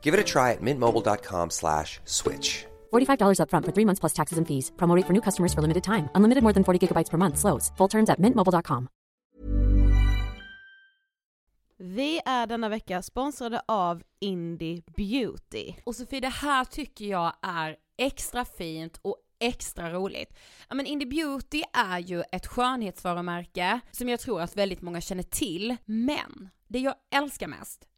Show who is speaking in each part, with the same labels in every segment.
Speaker 1: Give it a try at mintmobile.com slash switch.
Speaker 2: $45 upfront for three months plus taxes and fees. Promo rate for new customers for limited time. Unlimited more than 40 gigabytes per month. Slows. Full terms at mintmobile.com.
Speaker 3: Vi är denna vecka sponsrade av Indie Beauty.
Speaker 4: Och Sofie, det här tycker jag är extra fint och extra roligt. Ja men Indie Beauty är ju ett skönhetsvarumärke som jag tror att väldigt många känner till, men det jag älskar mest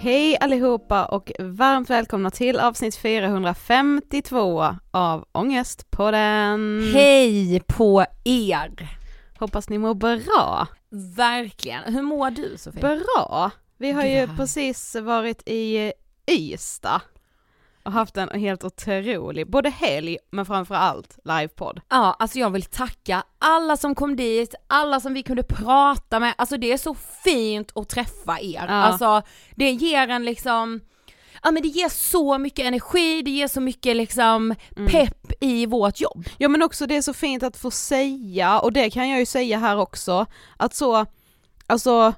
Speaker 3: Hej allihopa och varmt välkomna till avsnitt 452 av Ångestpodden.
Speaker 4: Hej på er!
Speaker 3: Hoppas ni mår bra.
Speaker 4: Verkligen. Hur mår du Sofie?
Speaker 3: Bra. Vi har ju precis varit i Ystad och haft en helt otrolig, både helg men framförallt livepodd.
Speaker 4: Ja, alltså jag vill tacka alla som kom dit, alla som vi kunde prata med, alltså det är så fint att träffa er.
Speaker 3: Ja.
Speaker 4: Alltså det ger en liksom, ja men det ger så mycket energi, det ger så mycket liksom
Speaker 3: Mm.
Speaker 4: pepp i vårt jobb.
Speaker 3: Ja men också det är så fint att få säga, och det kan jag ju säga här också, att så, alltså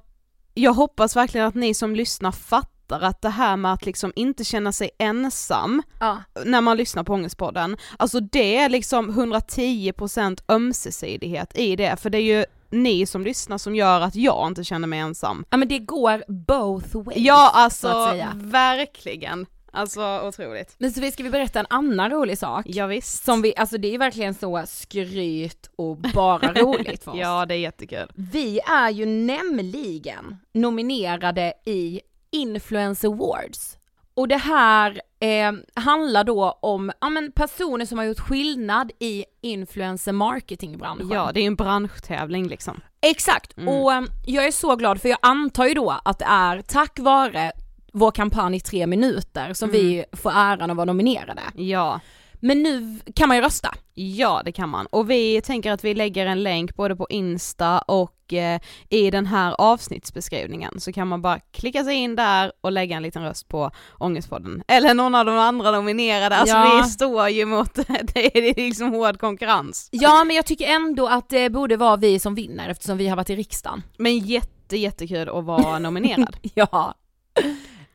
Speaker 3: jag hoppas verkligen att ni som lyssnar fattar att det här med att liksom inte känna sig ensam
Speaker 4: Ja.
Speaker 3: när man lyssnar på Ångestpodden, alltså det är liksom 110% ömsesidighet i det, för det är ju ni som lyssnar som gör att jag inte känner mig ensam.
Speaker 4: Ja men det går both ways.
Speaker 3: Ja
Speaker 4: så
Speaker 3: alltså, verkligen. Alltså otroligt.
Speaker 4: Men så ska vi berätta en annan rolig sak?
Speaker 3: Ja, visst.
Speaker 4: Som vi, alltså det är verkligen så skryt och bara roligt för oss.
Speaker 3: Ja det är jättekul.
Speaker 4: Vi är ju nämligen nominerade i Influence Awards. Och det här eh, handlar då om ja, men personer som har gjort skillnad i influencer marketingbranschen.
Speaker 3: Ja det är ju en branschtävling liksom.
Speaker 4: Exakt,
Speaker 3: Mm.
Speaker 4: och eh, jag är så glad för jag antar ju då att det är tack vare vår kampanj i tre minuter som
Speaker 3: Mm.
Speaker 4: vi får äran att vara nominerade.
Speaker 3: Ja.
Speaker 4: Men nu kan man ju rösta.
Speaker 3: Ja det kan man. Och vi tänker att vi lägger en länk både på Insta och eh, i den här avsnittsbeskrivningen så kan man bara klicka sig in där och lägga en liten röst på Ångestpodden. Eller någon av de andra nominerade, alltså
Speaker 4: Ja.
Speaker 3: vi står ju mot, det är liksom hård konkurrens.
Speaker 4: Ja men jag tycker ändå att det borde vara vi som vinner eftersom vi har varit i riksdagen.
Speaker 3: Men jätte jättekul att vara nominerad.
Speaker 4: Ja.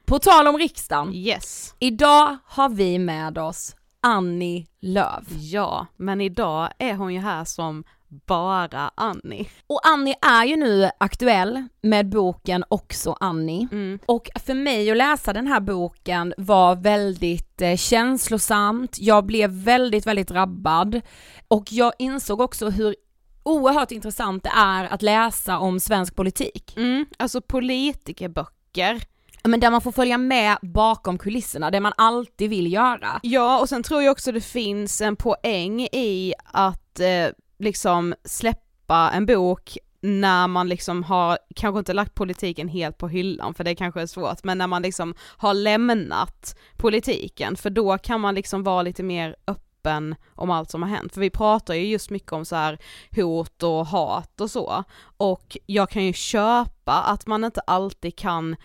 Speaker 4: På tal om riksdagen,
Speaker 3: yes.
Speaker 4: idag har vi med oss Annie Lööf.
Speaker 3: Ja, men idag är hon ju här som bara Annie.
Speaker 4: Och Annie är ju nu aktuell med boken Också Annie.
Speaker 3: Mm.
Speaker 4: Och för mig att läsa den här boken var väldigt eh, känslosamt, jag blev väldigt, väldigt drabbad. Och jag insåg också hur oerhört intressant det är att läsa om svensk politik.
Speaker 3: Mm. Alltså politikerböcker.
Speaker 4: Men där man får följa med bakom kulisserna, det man alltid vill göra.
Speaker 3: Ja, och sen tror jag också det finns en poäng i att eh, liksom släppa en bok när man liksom har, kanske inte lagt politiken helt på hyllan för det kanske är svårt, men när man liksom har lämnat politiken för då kan man liksom vara lite mer öppen om allt som har hänt. För vi pratar ju just mycket om så här hot och hat och så. Och jag kan ju köpa att man inte alltid kan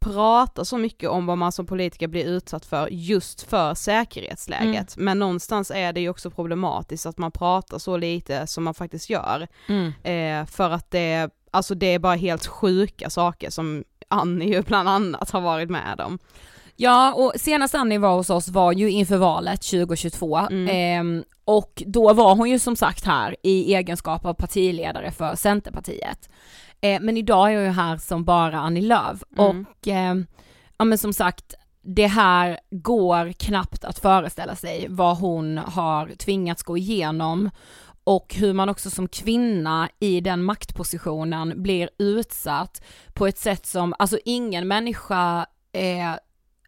Speaker 3: prata så mycket om vad man som politiker blir utsatt för just för säkerhetsläget. Men någonstans är det ju också problematiskt att man pratar så lite som man faktiskt gör. Eh, för att det, alltså det är bara helt sjuka saker som Annie ju bland annat har varit med om.
Speaker 4: Ja, och senast Annie var hos oss var ju inför valet 2022
Speaker 3: Mm.
Speaker 4: ehm, och då var hon ju som sagt här i egenskap av partiledare för Centerpartiet. Eh, men idag är jag ju här som bara Annie Lööf
Speaker 3: Mm.
Speaker 4: och ehm, ja men som sagt det här går knappt att föreställa sig vad hon har tvingats gå igenom och hur man också som kvinna i den maktpositionen blir utsatt på ett sätt som, alltså ingen människa eh,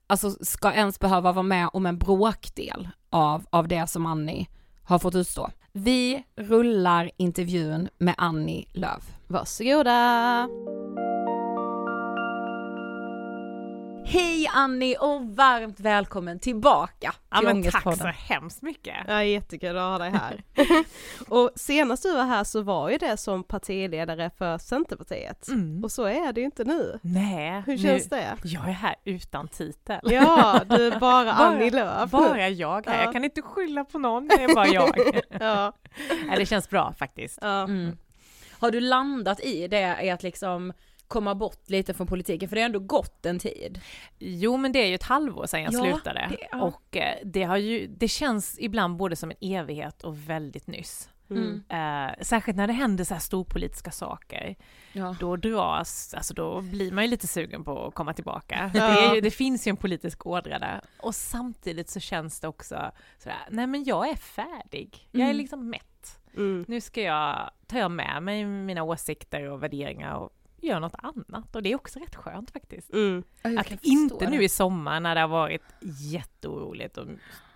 Speaker 4: alltså ska ens behöva vara med om en bråkdel av, av det som Annie har fått utstå. Vi rullar intervjun med Annie Lööf.
Speaker 3: Varsågoda!
Speaker 4: Hej Annie och varmt välkommen tillbaka
Speaker 5: Ja,
Speaker 4: till
Speaker 5: men tack så hemskt mycket.
Speaker 6: Ja, jättekul att ha dig här. och senast du var här så var ju det som partiledare för Centerpartiet.
Speaker 5: Mm.
Speaker 6: Och så är det ju inte nu.
Speaker 5: Nej,
Speaker 6: Hur känns det?
Speaker 5: Jag är här utan titel.
Speaker 6: Ja, du är bara Annie Lööf.
Speaker 5: Bara jag här.
Speaker 6: Ja.
Speaker 5: Jag kan inte skylla på någon, det är bara jag.
Speaker 6: Ja,
Speaker 5: det känns bra faktiskt.
Speaker 6: ja.
Speaker 4: Mm. Har du landat i det, i att liksom komma bort lite från politiken? För det har ändå gått en tid.
Speaker 5: Jo, men det är ju ett halvår sedan jag
Speaker 4: Ja,
Speaker 5: slutade.
Speaker 4: det- ja.
Speaker 5: Och eh, det har ju, det känns ibland både som en evighet och väldigt nyss.
Speaker 6: Mm.
Speaker 5: Eh, särskilt när det händer så här storpolitiska saker.
Speaker 4: Ja.
Speaker 5: Då dras, alltså då blir man ju lite sugen på att komma tillbaka.
Speaker 6: Ja.
Speaker 5: Det, är ju, det finns ju en politisk ådra där. Och samtidigt så känns det också sådär, nej men jag är färdig. Jag är
Speaker 4: Mm.
Speaker 5: liksom mätt.
Speaker 6: Mm.
Speaker 5: Nu ska jag, tar jag med mig mina åsikter och värderingar och gör något annat. Och det är också rätt skönt faktiskt.
Speaker 6: Mm.
Speaker 5: Att inte nu i sommar när det har varit jätteoroligt och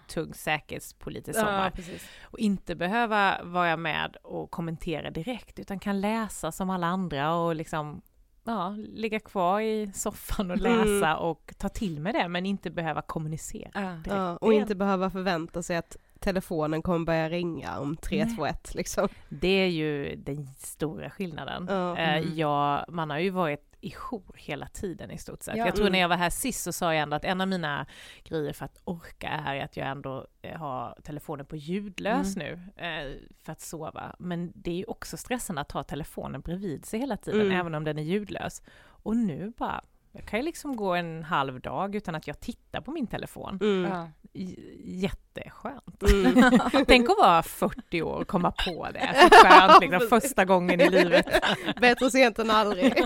Speaker 5: tung säkerhetspolitisk sommar
Speaker 4: Ja,
Speaker 5: och inte behöva vara med och kommentera direkt utan kan läsa som alla andra och liksom ja, ligga kvar i soffan och
Speaker 6: Mm.
Speaker 5: läsa och ta till mig det men inte behöva kommunicera.
Speaker 4: Ja,
Speaker 6: och inte behöva förvänta sig att telefonen kommer börja ringa om 321 liksom.
Speaker 5: Det är ju den stora skillnaden.
Speaker 6: Ja.
Speaker 5: Eh,
Speaker 4: Mm.
Speaker 5: jag, man har ju varit i jour hela tiden i stort sett.
Speaker 4: Ja.
Speaker 5: Jag tror när
Speaker 6: Mm.
Speaker 5: jag var här sist så sa jag ändå att en av mina grejer för att orka är att jag ändå eh, har telefonen på ljudlös nu eh, för att sova. Men det är ju också stressande att ha telefonen bredvid sig hela tiden,
Speaker 6: Mm.
Speaker 5: även om den är ljudlös. Och nu bara, jag kan ju liksom gå en halv dag utan att jag tittar på min telefon.
Speaker 6: Mm.
Speaker 4: Ja.
Speaker 5: J- Jätteskönt.
Speaker 6: Mm.
Speaker 5: Tänk att vara 40 år och komma på det. Så skönt, liksom, första gången i livet.
Speaker 6: Bättre sent än aldrig.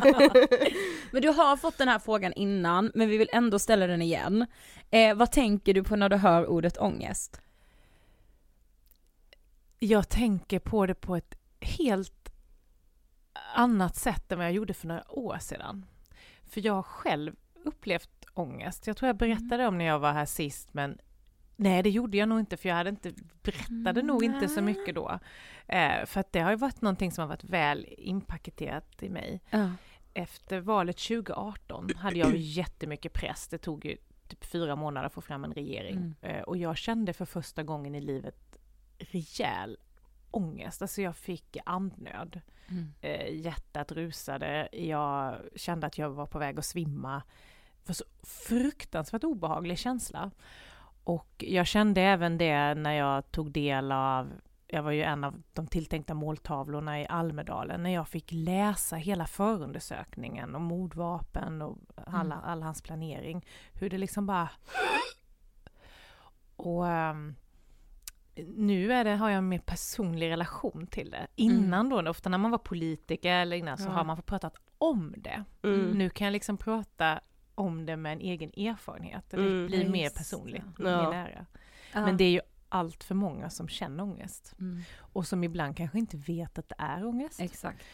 Speaker 4: Men du har fått den här frågan innan, men vi vill ändå ställa den igen. Eh, vad tänker du på när du hör ordet ångest?
Speaker 5: Jag tänker på det på ett helt annat sätt än vad jag gjorde för några år sedan. För jag har själv upplevt ångest. Jag tror jag berättade om när jag var här sist, men nej, det gjorde jag nog inte, för jag hade inte, berättade nog inte så mycket då. Eh, för att det har ju varit någonting som har varit väl inpaketerat i mig.
Speaker 4: Ja.
Speaker 5: Efter valet 2018 hade jag jättemycket press. Det tog ju typ fyra månader att få fram en regering.
Speaker 4: Mm.
Speaker 5: Eh, Och jag kände för första gången i livet rejäl ångest. Alltså jag fick andnöd.
Speaker 4: Mm.
Speaker 5: Eh, hjärtat rusade. Jag kände att jag var på väg att svimma. Det var så fruktansvärt obehaglig känsla. Och jag kände även det när jag tog del av jag var ju en av de tilltänkta måltavlorna i Almedalen när jag fick läsa hela förundersökningen om mordvapen och alla, all hans planering. Hur det liksom bara... Och ehm, nu är det, har jag en mer personlig relation till det. Innan då, ofta när man var politiker eller innan så
Speaker 4: Ja.
Speaker 5: har man fått pratat om det.
Speaker 6: Mm.
Speaker 5: Nu kan jag liksom prata om det med en egen erfarenhet. Det
Speaker 6: Mm.
Speaker 5: blir
Speaker 4: Ja,
Speaker 5: mer personligt,
Speaker 6: det.
Speaker 5: mer
Speaker 6: Ja.
Speaker 5: nära.
Speaker 4: Ja.
Speaker 5: Men det är ju allt för många som känner ångest.
Speaker 4: Mm.
Speaker 5: Och som ibland kanske inte vet att det är ångest.
Speaker 4: Exakt.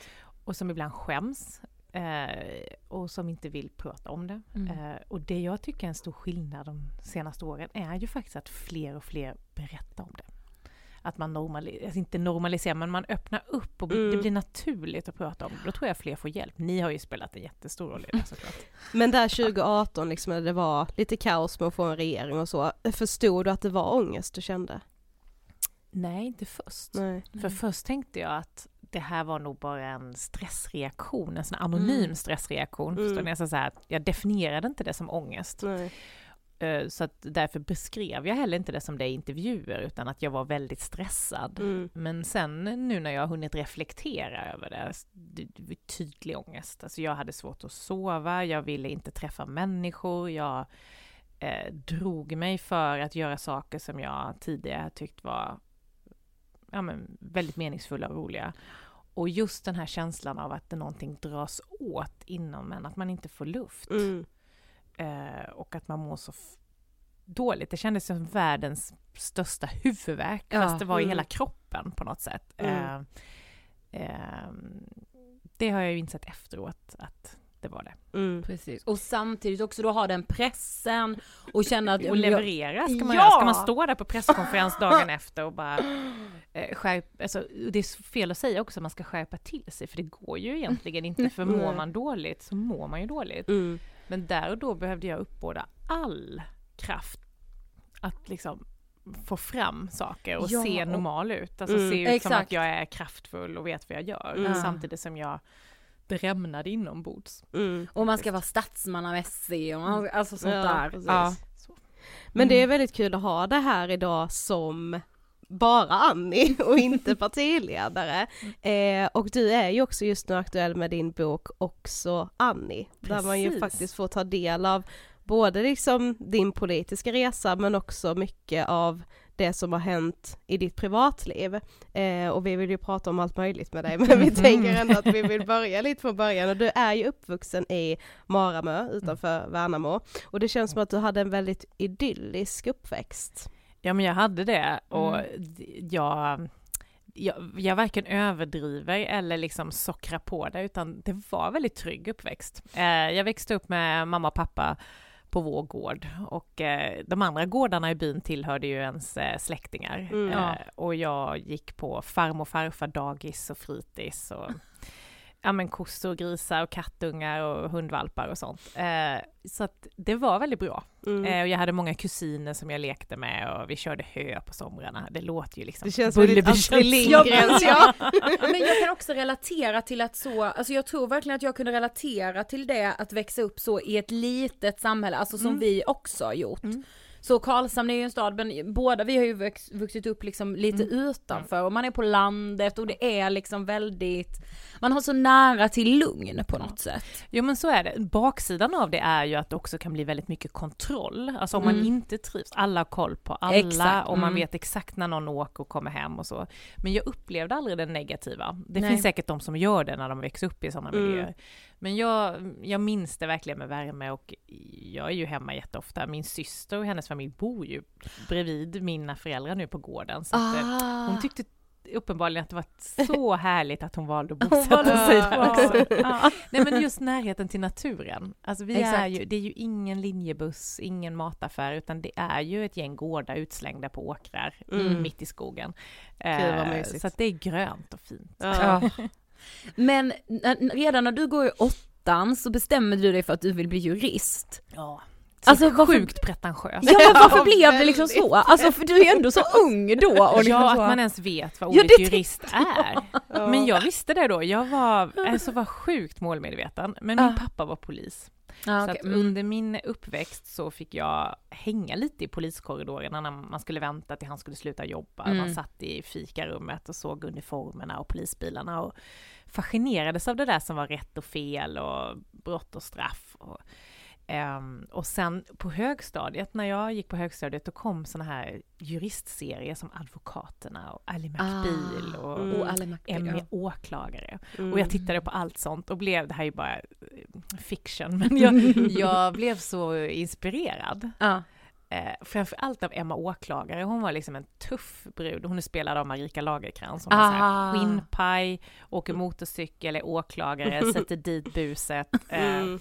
Speaker 5: Och som ibland skäms. Eh, och som inte vill prata om det.
Speaker 4: Mm.
Speaker 5: Eh, och det jag tycker är en stor skillnad de senaste åren är ju faktiskt att fler och fler berättar om det. Att man normaliserar, inte normaliserar, men man öppnar upp och
Speaker 6: Mm.
Speaker 5: det blir naturligt att prata om det. Då tror jag fler får hjälp. Ni har ju spelat en jättestor roll i det såklart.
Speaker 6: Men där 2018 liksom när det var lite kaos med att få en regering och så, förstod du att det var ångest du kände?
Speaker 5: Nej, inte först.
Speaker 6: Nej.
Speaker 5: För först tänkte jag att det här var nog bara en stressreaktion, en sån anonym
Speaker 4: Mm.
Speaker 5: stressreaktion.
Speaker 6: Mm.
Speaker 5: Förstår ni? Alltså så här, jag definierade inte det som ångest.
Speaker 6: Nej.
Speaker 5: Eh, Så att därför beskrev jag heller inte det som det i intervjuer, utan att jag var väldigt stressad.
Speaker 6: Mm.
Speaker 5: Men sen nu när jag har hunnit reflektera över det, det tydlig ångest. Alltså jag hade svårt att sova, jag ville inte träffa människor, jag eh, drog mig för att göra saker som jag tidigare tyckt var ja, men, väldigt meningsfulla och roliga. Och just den här känslan av att det någonting dras åt inom en, att man inte får luft.
Speaker 6: Mm.
Speaker 5: Eh, och att man mår så dåligt. Det kändes som världens största huvudvärk,
Speaker 4: Ja,
Speaker 5: fast det var i
Speaker 6: mm.
Speaker 5: hela kroppen på något sätt.
Speaker 6: Mm.
Speaker 5: Eh, eh, det har jag ju insett efteråt att det var det.
Speaker 6: Mm.
Speaker 4: Precis. Och samtidigt också då ha den pressen och känna att...
Speaker 5: Och leverera ska man
Speaker 4: Ja!
Speaker 5: göra. Ska man stå där på presskonferens dagen efter och bara eh, skärpa, alltså, det är fel att säga också att man ska skärpa till sig, för det går ju egentligen inte, för mår man dåligt så mår man ju dåligt.
Speaker 6: Mm.
Speaker 5: Men där och då behövde jag uppbåda all kraft att liksom få fram saker och
Speaker 4: Ja,
Speaker 5: se normal ut. Alltså
Speaker 6: Mm,
Speaker 5: se ut som
Speaker 4: exakt.
Speaker 5: att jag är kraftfull och vet vad jag gör.
Speaker 6: Mm.
Speaker 5: Samtidigt som jag brämnade inombords.
Speaker 6: Mm.
Speaker 4: Och man ska vara statsmannamässig och man, alltså sånt
Speaker 6: Ja,
Speaker 4: där.
Speaker 6: precis.
Speaker 5: Ja.
Speaker 6: Men det är väldigt kul att ha det här idag som bara Annie och inte partiledare. Eh, och du är ju också just nu aktuell med din bok Också Annie, där man ju
Speaker 5: Precis.
Speaker 6: faktiskt får ta del av både liksom din politiska resa men också mycket av det som har hänt i ditt privatliv. Eh, och vi vill ju prata om allt möjligt med dig men vi tänker ändå att vi vill börja lite från början och du är ju uppvuxen i Maramö utanför Värnamo och det känns som att du hade en väldigt idyllisk uppväxt.
Speaker 5: Ja men jag hade det och
Speaker 4: Mm.
Speaker 5: jag, jag, jag varken överdriver eller liksom sockrar på det utan det var väldigt trygg uppväxt. Eh, jag växte upp med mamma och pappa på vår gård och eh, de andra gårdarna i byn tillhörde ju ens eh, släktingar.
Speaker 6: Mm.
Speaker 5: Eh,
Speaker 4: Ja.
Speaker 5: och jag gick på farmor och farfar dagis och fritids och ja men kossor, grisar och kattungar och hundvalpar och sånt. Eh, så att det var väldigt bra.
Speaker 6: Mm.
Speaker 5: Eh, och jag hade många kusiner som jag lekte med och vi körde hö på somrarna. Det låter ju liksom
Speaker 6: Det känns väldigt Astrid Lindgrens, ja.
Speaker 4: Men jag kan också relatera till att så, alltså jag tror verkligen att jag kunde relatera till det att växa upp så i ett litet samhälle, alltså som
Speaker 5: Mm.
Speaker 4: vi också har gjort.
Speaker 5: Mm.
Speaker 4: Så Karlshamn är ju en stad, men båda vi har ju vux, vuxit upp liksom lite
Speaker 5: Mm.
Speaker 4: utanför och man är på landet och det är liksom väldigt, man har så nära till lugn på något sätt.
Speaker 5: Jo men så är det. Baksidan av det är ju att det också kan bli väldigt mycket kontroll. Alltså om man
Speaker 4: Mm.
Speaker 5: inte trivs, alla har koll på alla
Speaker 4: Exakt,
Speaker 5: och man
Speaker 4: mm.
Speaker 5: vet exakt när någon åker och kommer hem och så. Men jag upplevde aldrig det negativa. Det
Speaker 4: Nej.
Speaker 5: finns säkert de som gör det när de växer upp i sådana
Speaker 6: Mm.
Speaker 5: miljöer. Men jag, jag minns det verkligen med värme och jag är ju hemma jätteofta. Min syster och hennes familj bor ju bredvid mina föräldrar nu på gården. Så att, eh,
Speaker 4: Ah.
Speaker 5: hon tyckte uppenbarligen att det var så härligt att hon valde att bosätta sig där också. Ja. Nej men just närheten till naturen. Alltså vi är ju, det är ju ingen linjebuss, ingen mataffär, utan det är ju ett gäng gårdar utslängda på åkrar
Speaker 6: Mm.
Speaker 5: mitt i skogen.
Speaker 6: Gud, vad
Speaker 5: Eh, så att det är grönt och fint.
Speaker 6: Ja.
Speaker 4: Men redan när du går i åttan så bestämmer du dig för att du vill bli jurist.
Speaker 5: Ja. Så
Speaker 4: Alltså, varför-
Speaker 5: sjukt pretentiöst.
Speaker 4: Ja men varför
Speaker 6: Ja,
Speaker 4: blev det liksom så? Alltså för du är ändå så ung då och liksom
Speaker 5: ja, att
Speaker 4: så.
Speaker 5: man ens vet vad
Speaker 4: Ja,
Speaker 5: ordet
Speaker 4: det
Speaker 5: jurist är.
Speaker 6: Ja.
Speaker 5: Men jag visste det då. Jag var, alltså var sjukt målmedveten. Men min pappa var polis.
Speaker 4: Ja,
Speaker 5: Så
Speaker 4: okej.
Speaker 5: att
Speaker 4: Mm.
Speaker 5: under min uppväxt så fick jag hänga lite i poliskorridorerna när man skulle vänta till han skulle sluta jobba.
Speaker 4: Mm.
Speaker 5: Man satt i fikarummet och såg uniformerna och polisbilarna och fascinerades av det där som var rätt och fel och brott och straff. Och, ehm, och sen på högstadiet, när jag gick på högstadiet, då kom såna här juristserier som Advokaterna och Ally McBeal och
Speaker 6: Mm.
Speaker 4: Och McBeal,
Speaker 5: Emmy åklagare.
Speaker 6: Mm.
Speaker 5: Och jag tittade på allt sånt och blev, det här är ju bara eh, fiction, men jag, jag blev så inspirerad.
Speaker 4: Ja.
Speaker 5: Eh, framför allt av Emma Åklagare, hon var liksom en tuff brud. Hon är spelad av Marika Lagercrantz. Hon
Speaker 4: Ah.
Speaker 5: här skinnpaj, åker motorcykel, är åklagare, sätter dit buset. Eh,
Speaker 6: Mm.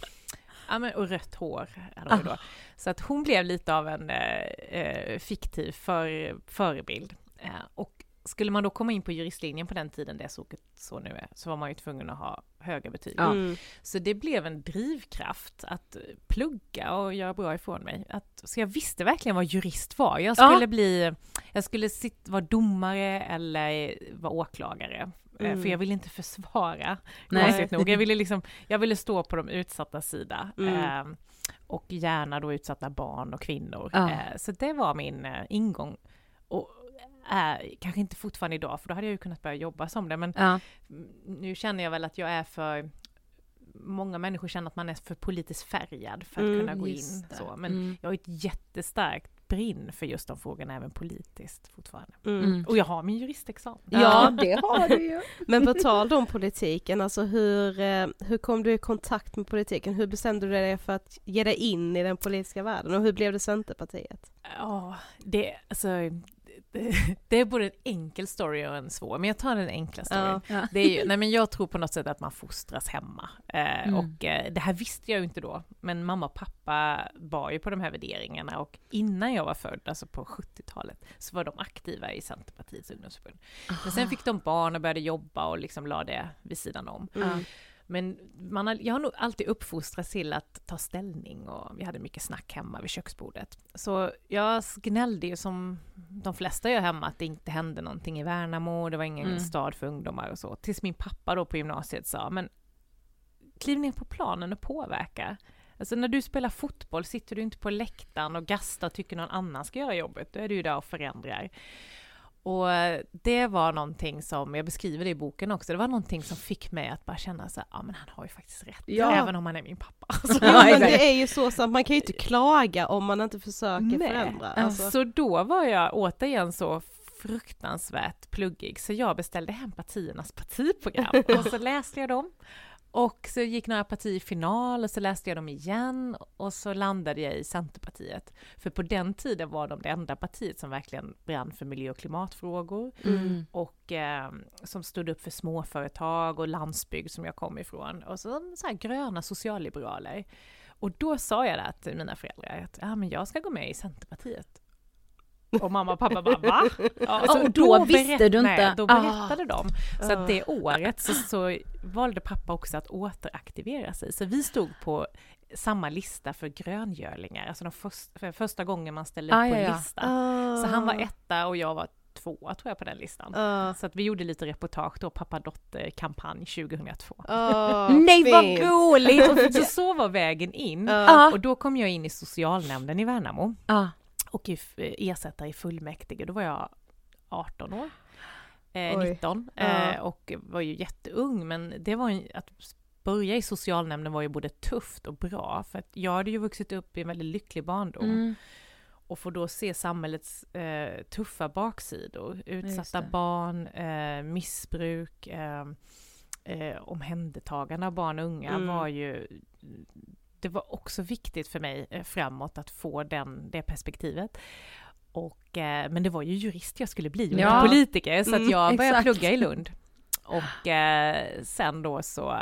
Speaker 5: Ja, men, och rött hår hade hon då. Så att hon blev lite av en eh, eh, fiktiv för, förebild. Eh, och skulle man då komma in på juristlinjen på den tiden det såg så nu är, så var man ju tvungen att ha höga betyg.
Speaker 4: Ja.
Speaker 6: Mm.
Speaker 5: Så det blev en drivkraft att plugga och göra bra ifrån mig. Att, så jag visste verkligen vad jurist var. Jag
Speaker 4: Ja.
Speaker 5: skulle bli, jag skulle sitt, vara domare eller vara åklagare. Eh,
Speaker 6: Mm.
Speaker 5: För jag ville inte försvara, konstigt nog. Jag ville, liksom, jag ville stå på de utsatta sida.
Speaker 6: Mm.
Speaker 5: Eh, och gärna då utsatta barn och kvinnor.
Speaker 4: Ja.
Speaker 5: Eh, så det var min eh, ingång. Och är, kanske inte fortfarande idag, för då hade jag ju kunnat börja jobba som det, men
Speaker 4: Ja.
Speaker 5: Mm, nu känner jag väl att jag är för Många människor känner att man är för politiskt färgad för att
Speaker 6: Mm,
Speaker 5: kunna gå in så. Men
Speaker 4: Mm.
Speaker 5: jag har ett jättestarkt brinn för just de frågorna även politiskt fortfarande.
Speaker 6: Mm.
Speaker 4: Mm.
Speaker 5: Och jag har min juristexamen.
Speaker 4: Ja, det har du ju.
Speaker 6: Men på tal om politiken, alltså hur, eh, hur kom du i kontakt med politiken? Hur bestämde du dig för att ge dig in i den politiska världen och hur blev det Centerpartiet?
Speaker 5: Ja, det, alltså, det, är både en enkel story och en svår, men jag tar den enkla storyn.
Speaker 6: Ja.
Speaker 5: Det är ju, nej men jag tror på något sätt att man fostras hemma. Eh,
Speaker 4: Mm.
Speaker 5: Och eh, det här visste jag ju inte då, men mamma och pappa var ju på de här värderingarna och innan jag var född, alltså på 70-talet, så var de aktiva i Centerpartiets ungdomsförbund. Men sen fick de barn och började jobba och liksom la det vid sidan om.
Speaker 6: Mm.
Speaker 5: Men man har, jag har nog alltid uppfostrats till att ta ställning och vi hade mycket snack hemma vid köksbordet. Så jag gnällde ju som de flesta gör hemma att det inte hände någonting i Värnamo, det var ingen
Speaker 4: Mm.
Speaker 5: stad för ungdomar och så. Tills min pappa då på gymnasiet sa, men kliv ner på planen och påverka. Alltså när du spelar fotboll sitter du inte på läktaren och gastar och tycker någon annan ska göra jobbet, då är du ju där och förändrar. Och eh, det var någonting som, jag beskriver det i boken också, det var någonting som fick mig att bara känna så ja men han har ju faktiskt rätt,
Speaker 6: Ja.
Speaker 5: även om han är min pappa. Så,
Speaker 6: Ja, men det är ju så sant, man kan ju inte klaga om man inte försöker
Speaker 5: Nej.
Speaker 6: förändra. Alltså.
Speaker 5: så då var jag återigen så fruktansvärt pluggig, så jag beställde hem partiernas partiprogram och så läste jag dem. Och så gick några partier i final och så läste jag dem igen och så landade jag i Centerpartiet. För på den tiden var de det enda partiet som verkligen brann för miljö och klimatfrågor
Speaker 4: Mm.
Speaker 5: och eh, som stod upp för småföretag och landsbygd som jag kom ifrån. Och så, så här gröna socialliberaler. Och då sa jag det till mina föräldrar att ja, men jag ska gå med i Centerpartiet. Och mamma och pappa bara va? Ja,
Speaker 4: och då visste du inte?
Speaker 5: då
Speaker 4: Ah.
Speaker 5: berättade de. Så att det året så, så valde pappa också att återaktivera sig. Så vi stod på samma lista för gröngörlingar, alltså de först, för första gången man ställde upp
Speaker 4: Ah,
Speaker 5: på en
Speaker 4: ja.
Speaker 5: lista.
Speaker 6: Ah.
Speaker 5: Så han var etta och jag var tvåa tror jag på den listan.
Speaker 6: Ah.
Speaker 5: Så att vi gjorde lite reportage då, pappa-dotter-kampanj 2002.
Speaker 6: Ah,
Speaker 4: Nej vad roligt!
Speaker 5: Så, så var vägen in.
Speaker 6: Ja.
Speaker 5: Och då kom jag in i socialnämnden i Värnamo. Och f- ersättare i fullmäktige. Då var jag 18 år. Eh,
Speaker 6: Oj.
Speaker 5: 19.
Speaker 6: Ja.
Speaker 5: Eh, och var ju jätteung men det var ju, att börja i socialnämnden var ju både tufft och bra. För att jag hade ju vuxit upp i en väldigt lycklig barndom.
Speaker 4: Mm.
Speaker 5: och får då se samhällets eh, tuffa baksidor. Utsatta barn, eh, missbruk, eh, eh, omhändertagande av barn och unga
Speaker 6: Mm.
Speaker 5: var ju... Det var också viktigt för mig eh, framåt att få den, det perspektivet. Och, eh, men det var ju jurist jag skulle bli, och
Speaker 4: Ja.
Speaker 5: politiker, så att
Speaker 6: Mm,
Speaker 5: jag började
Speaker 4: exakt.
Speaker 5: plugga i Lund. Och eh, sen då så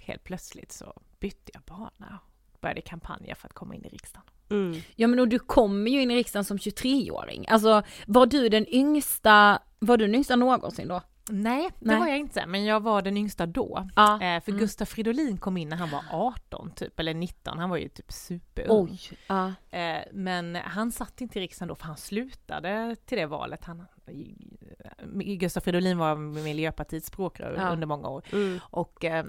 Speaker 5: helt plötsligt så bytte jag bana och började kampanja för att komma in i riksdagen.
Speaker 6: Mm.
Speaker 4: Ja men och du kommer ju in i riksdagen som 23-åring. Alltså var du den yngsta, var du den yngsta någonsin då?
Speaker 5: Nej, det
Speaker 4: Nej.
Speaker 5: var jag inte, men jag var den yngsta då.
Speaker 4: Ja.
Speaker 5: Eh, för
Speaker 4: Mm.
Speaker 5: Gustaf Fridolin kom in när han var 18 typ, eller 19, han var ju typ superung.
Speaker 4: Oj. Ja.
Speaker 5: Eh, men han satt inte i riksdagen då, för han slutade till det valet. Han, Gustaf Fridolin var Miljöpartiets språkrör
Speaker 4: Ja.
Speaker 5: under många år.
Speaker 6: Mm.
Speaker 5: Och, eh,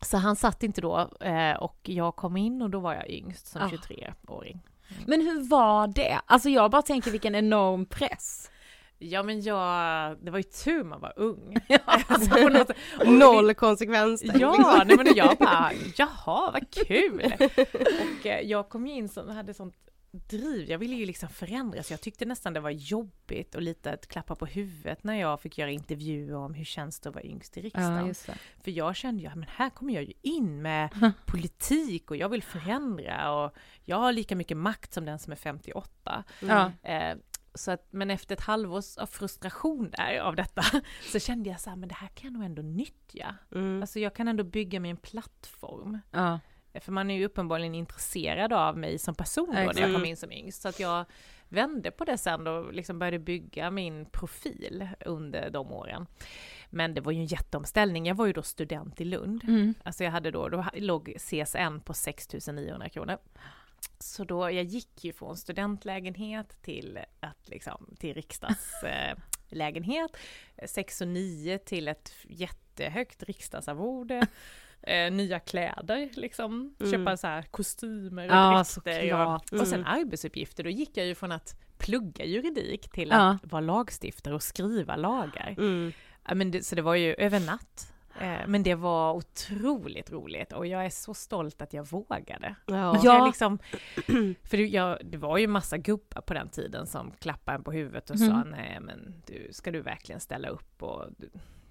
Speaker 5: så han satt inte då, eh, och jag kom in och då var jag yngst som
Speaker 4: Ah.
Speaker 5: 23-åring.
Speaker 4: Men hur var det? Alltså jag bara tänker vilken enorm press.
Speaker 5: Ja men jag, det var ju tur man var ung. Alltså, något- och-
Speaker 6: Noll konsekvens.
Speaker 5: Ja, nej men jag bara, jaha vad kul! Och eh, jag kom ju in som, hade sånt driv, jag ville ju liksom förändras, jag tyckte nästan det var jobbigt och lite att klappa på huvudet när jag fick göra intervjuer om hur känns det att vara yngst i riksdagen.
Speaker 4: det.
Speaker 5: För jag kände ju, ja, men här kommer jag ju in med politik och jag vill förändra och jag har lika mycket makt som den som är 58.
Speaker 4: Ja.
Speaker 5: Eh, så att, men efter ett halvårs av frustration där av detta så kände jag så här, men det här kan jag nog ändå nyttja.
Speaker 6: Mm.
Speaker 5: Alltså jag kan ändå bygga mig en plattform.
Speaker 4: Ja.
Speaker 5: För man är ju uppenbarligen intresserad av mig som person då när jag
Speaker 6: Exakt.
Speaker 5: kom in som yngst. Så att jag vände på det sen och liksom började bygga min profil under de åren. Men det var ju en jätteomställning. Jag var ju då student i Lund.
Speaker 4: Mm.
Speaker 5: Alltså jag hade då, då låg CSN på 6 900 kronor. Så då, jag gick ju från studentlägenhet till, att liksom, till riksdagslägenhet. Eh, lägenhet. 6 och 9 till ett jättehögt riksdagsarvode. Eh, nya kläder liksom,
Speaker 6: Mm.
Speaker 5: köpa så här kostymer och
Speaker 4: Ja,
Speaker 5: dräkter. Och, och sen
Speaker 6: Mm.
Speaker 5: arbetsuppgifter, då gick jag ju från att plugga juridik till
Speaker 4: Ja.
Speaker 5: att vara lagstiftare och skriva lagar.
Speaker 6: Mm.
Speaker 5: Ja, men det, så det var ju över natt. Eh, men det var otroligt roligt och jag är så stolt att jag vågade.
Speaker 6: Ja.
Speaker 5: Jag liksom, för det, jag, det var ju massa gubbar på den tiden som klappade en på huvudet och sa
Speaker 4: Mm.
Speaker 5: nej men du, ska du verkligen ställa upp och du,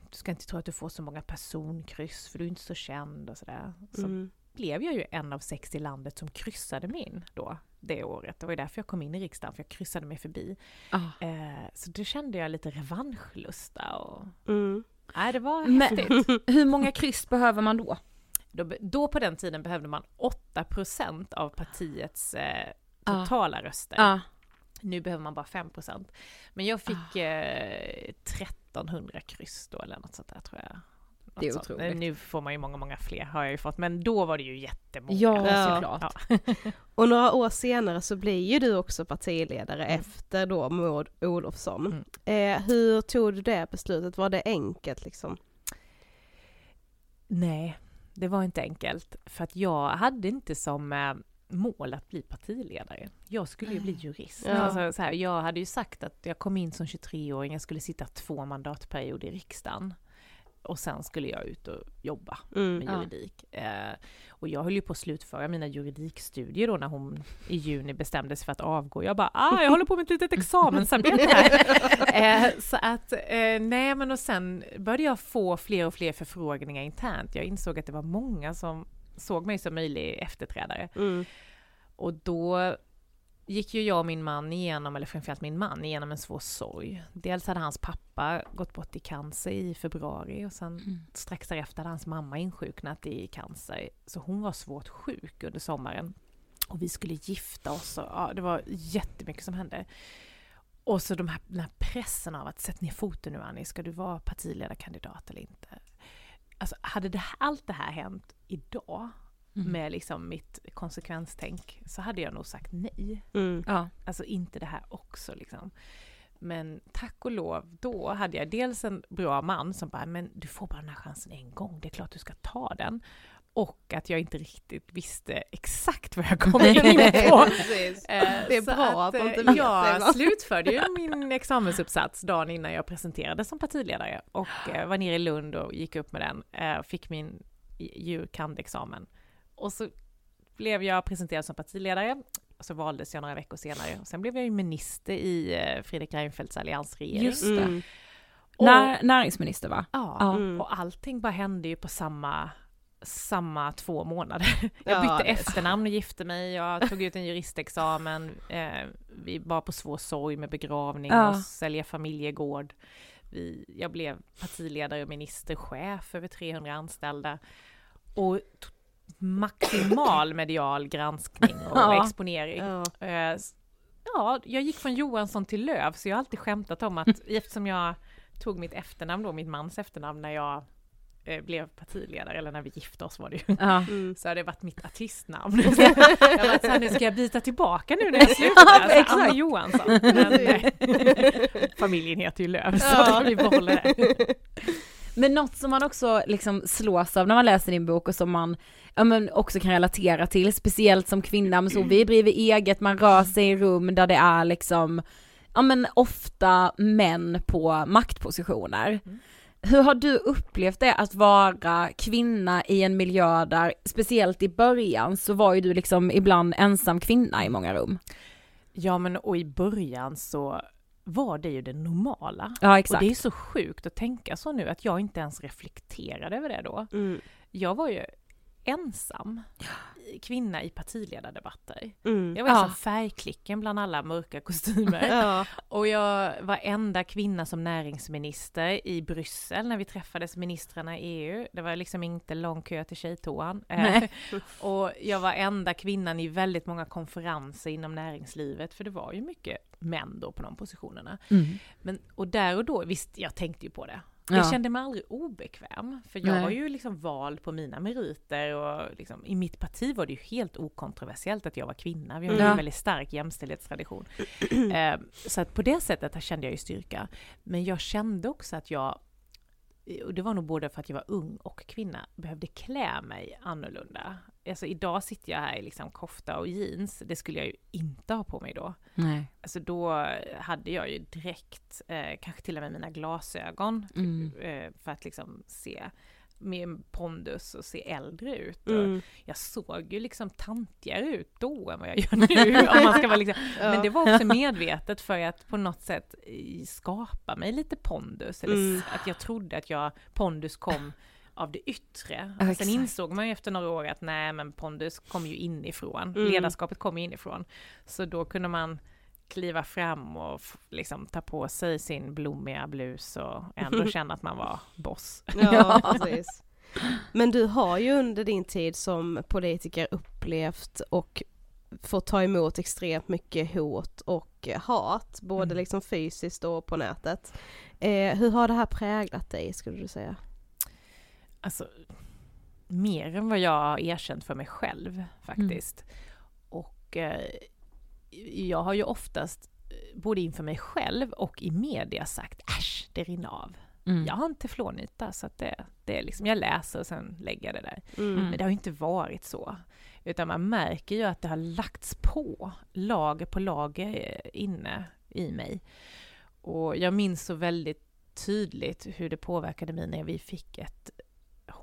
Speaker 5: du ska inte tro att du får så många personkryss för du är inte så känd och sådär. Så
Speaker 6: Mm.
Speaker 5: blev jag ju en av sex i landet som kryssade mig in då, det året. Det var ju därför jag kom in i riksdagen, för jag kryssade mig förbi.
Speaker 4: Ah.
Speaker 5: Eh, så då kände jag lite revanschlusta och
Speaker 6: Mm.
Speaker 5: Nej, det var
Speaker 4: Men-
Speaker 5: häftigt.
Speaker 4: Hur många kryss behöver man då?
Speaker 5: Då, då på den tiden behövde man 8% av partiets eh, totala röster.
Speaker 4: Ja.
Speaker 5: Nu behöver man bara 5%. Men jag fick eh, 1300 kryss då eller något sånt där tror jag.
Speaker 4: Det är
Speaker 5: sånt.
Speaker 4: otroligt.
Speaker 5: Nu får man ju många, många fler har jag ju fått, men då var det ju jättemånga.
Speaker 4: Ja,
Speaker 6: Ja.
Speaker 4: såklart.
Speaker 5: Ja.
Speaker 6: Och några år senare så blir ju du också partiledare
Speaker 5: Mm.
Speaker 6: efter då Maud Olofsson.
Speaker 5: Mm.
Speaker 6: Eh, hur tog du det beslutet? Var det enkelt liksom?
Speaker 5: Nej, det var inte enkelt. För att jag hade inte som eh, mål att bli partiledare. Jag skulle ju bli jurist.
Speaker 6: Ja.
Speaker 5: Alltså, så här, jag hade ju sagt att jag kom in som 23-åring, jag skulle sitta två mandatperioder i riksdagen. Och sen skulle jag ut och jobba
Speaker 6: Mm.
Speaker 5: med
Speaker 4: Ja.
Speaker 5: juridik. Eh, och jag höll ju på att slutföra mina juridikstudier då när hon i juni bestämde sig för att avgå. Jag bara, ah, jag håller på med ett litet examensarbete här. eh, så att, eh, nej men och sen började jag få fler och fler förfrågningar internt. Jag insåg att det var många som såg mig som möjlig efterträdare.
Speaker 6: Mm.
Speaker 5: Och då gick ju jag och min man igenom, eller framförallt min man, igenom en svår sorg. Dels hade hans pappa gått bort i cancer i februari och sen
Speaker 4: Mm.
Speaker 5: strax därefter hade hans mamma insjuknat i cancer. Så hon var svårt sjuk under sommaren. Och vi skulle gifta oss och ja, det var jättemycket som hände. Och så de här, den här pressen av att sätta ner foten nu Annie, ska du vara partiledarkandidat eller inte? Alltså hade det, allt det här hänt idag
Speaker 4: Mm.
Speaker 5: med liksom mitt konsekvenstänk så hade jag nog sagt nej.
Speaker 6: Mm.
Speaker 4: Ja.
Speaker 5: Alltså inte det här också liksom. Men tack och lov, då hade jag dels en bra man som bara, men du får bara den här chansen en gång, det är klart du ska ta den. Och att jag inte riktigt visste exakt vad jag kom in på.
Speaker 6: Precis.
Speaker 5: Eh,
Speaker 6: Det är
Speaker 5: så
Speaker 6: bra att man inte
Speaker 5: eh,
Speaker 6: vet
Speaker 5: Jag slutförde ju min examensuppsats dagen innan jag presenterades som partiledare och eh, var nere i Lund och gick upp med den, fick min jur.kand.examen. Och så blev jag presenterad som partiledare, och så valdes jag några veckor senare. Och sen blev jag ju minister i eh, Fredrik Reinfeldts alliansregering.
Speaker 4: Just det.
Speaker 6: Mm.
Speaker 5: Och-
Speaker 4: När, näringsminister va?
Speaker 5: Ja,
Speaker 4: Ja.
Speaker 6: Mm.
Speaker 5: och allting bara hände ju på samma, samma två månader. Jag
Speaker 6: Ja,
Speaker 5: bytte
Speaker 6: är
Speaker 5: efternamn och gifte mig, jag tog ut en juristexamen, eh, vi var på svår sorg med begravning
Speaker 4: Ja.
Speaker 5: och sälja familjegård. Vi, jag blev partiledare och ministerchef över 300 anställda. Och maximal medial granskning och
Speaker 4: Ja.
Speaker 5: exponering.
Speaker 6: Ja.
Speaker 5: Eh, Ja, jag gick från Johansson till Löv, så jag har alltid skämtat om att eftersom jag tog mitt efternamn då, min mans efternamn, när jag eh, blev partiledare, eller när vi gifte oss var det ju,
Speaker 4: Ja.
Speaker 6: Mm.
Speaker 5: så har det varit mitt artistnamn. Så jag har varit såhär, nu ska jag byta tillbaka nu när jag slutar,
Speaker 4: Ja,
Speaker 5: så här,
Speaker 4: exakt.
Speaker 5: Anna Johansson. Men, nej. Familjen heter ju Löv, så
Speaker 6: Ja.
Speaker 5: vi behåller det.
Speaker 4: Men något som man också liksom slås av när man läser din bok och som man ja, men också kan relatera till, speciellt som kvinna, men så vi driver eget, man rör sig i rum där det är liksom, ja men ofta män på maktpositioner.
Speaker 5: Mm.
Speaker 4: Hur har du upplevt det att vara kvinna i en miljö där, speciellt i början, så var ju du liksom ibland ensam kvinna i många rum?
Speaker 5: Ja, men och i början så var det ju det normala.
Speaker 4: Ja
Speaker 5: Och
Speaker 4: exakt.
Speaker 5: det är så sjukt att tänka så nu, att jag inte ens reflekterade över det då.
Speaker 6: Mm.
Speaker 5: Jag var ju ensam kvinna i partiledardebatter.
Speaker 6: Mm.
Speaker 5: Jag var
Speaker 4: Ja.
Speaker 5: som färgklicken bland alla mörka kostymer.
Speaker 6: Ja.
Speaker 5: Och jag var enda kvinna som näringsminister i Bryssel när vi träffades ministrarna i EU. Det var liksom inte lång kö till tjejtoan. Eh. Och jag var enda kvinnan i väldigt många konferenser inom näringslivet, för det var ju mycket män då på de positionerna.
Speaker 4: Mm.
Speaker 5: Men, och där och då, visst jag tänkte ju på det.
Speaker 4: Ja.
Speaker 5: Jag kände mig aldrig obekväm, för jag
Speaker 4: Nej.
Speaker 5: var ju liksom vald på mina meriter och liksom, i mitt parti var det ju helt okontroversiellt att jag var kvinna. Vi har ju
Speaker 4: Ja.
Speaker 5: en väldigt stark jämställdhetstradition. eh, så att på det sättet kände jag ju styrka. Men jag kände också att jag, och det var nog både för att jag var ung och kvinna, behövde klä mig annorlunda. Alltså idag sitter jag här i liksom kofta och jeans, det skulle jag ju inte ha på mig då.
Speaker 4: Nej.
Speaker 5: Alltså då hade jag ju direkt, eh, kanske till och med mina glasögon,
Speaker 4: Mm.
Speaker 5: eh, för att liksom se med pondus och se äldre ut.
Speaker 6: Mm.
Speaker 5: Jag såg ju liksom tantigare ut då än vad jag gör nu. om man ska vara liksom. Men det var också medvetet för att på något sätt eh, skapa mig lite pondus. Eller
Speaker 6: Mm.
Speaker 5: att jag trodde att jag, pondus kom av det yttre.
Speaker 4: Ja,
Speaker 5: Sen
Speaker 4: exakt.
Speaker 5: insåg man ju efter några år att nej men pondus kom ju inifrån.
Speaker 6: Mm.
Speaker 5: Ledarskapet kom ju inifrån. Så då kunde man kliva fram och liksom ta på sig sin blommiga blus och ändå känna att man var boss.
Speaker 6: Ja, precis. Men du har ju under din tid som politiker upplevt och fått ta emot extremt mycket hot och hat, både
Speaker 5: Mm.
Speaker 6: liksom fysiskt och på nätet. Eh, hur har det här präglat dig skulle du säga?
Speaker 5: Alltså, mer än vad jag har erkänt för mig själv faktiskt. Och eh, jag har ju oftast, eh, både inför mig själv och i media sagt äsch, det rinner av.
Speaker 4: Mm.
Speaker 5: Jag har inte teflonyta så att det, det är liksom, jag läser och sen lägger jag det där.
Speaker 6: Mm.
Speaker 5: Men det har ju inte varit så. Utan man märker ju att det har lagts på lager på lager eh, inne i mig. Och jag minns så väldigt tydligt hur det påverkade mig när vi fick ett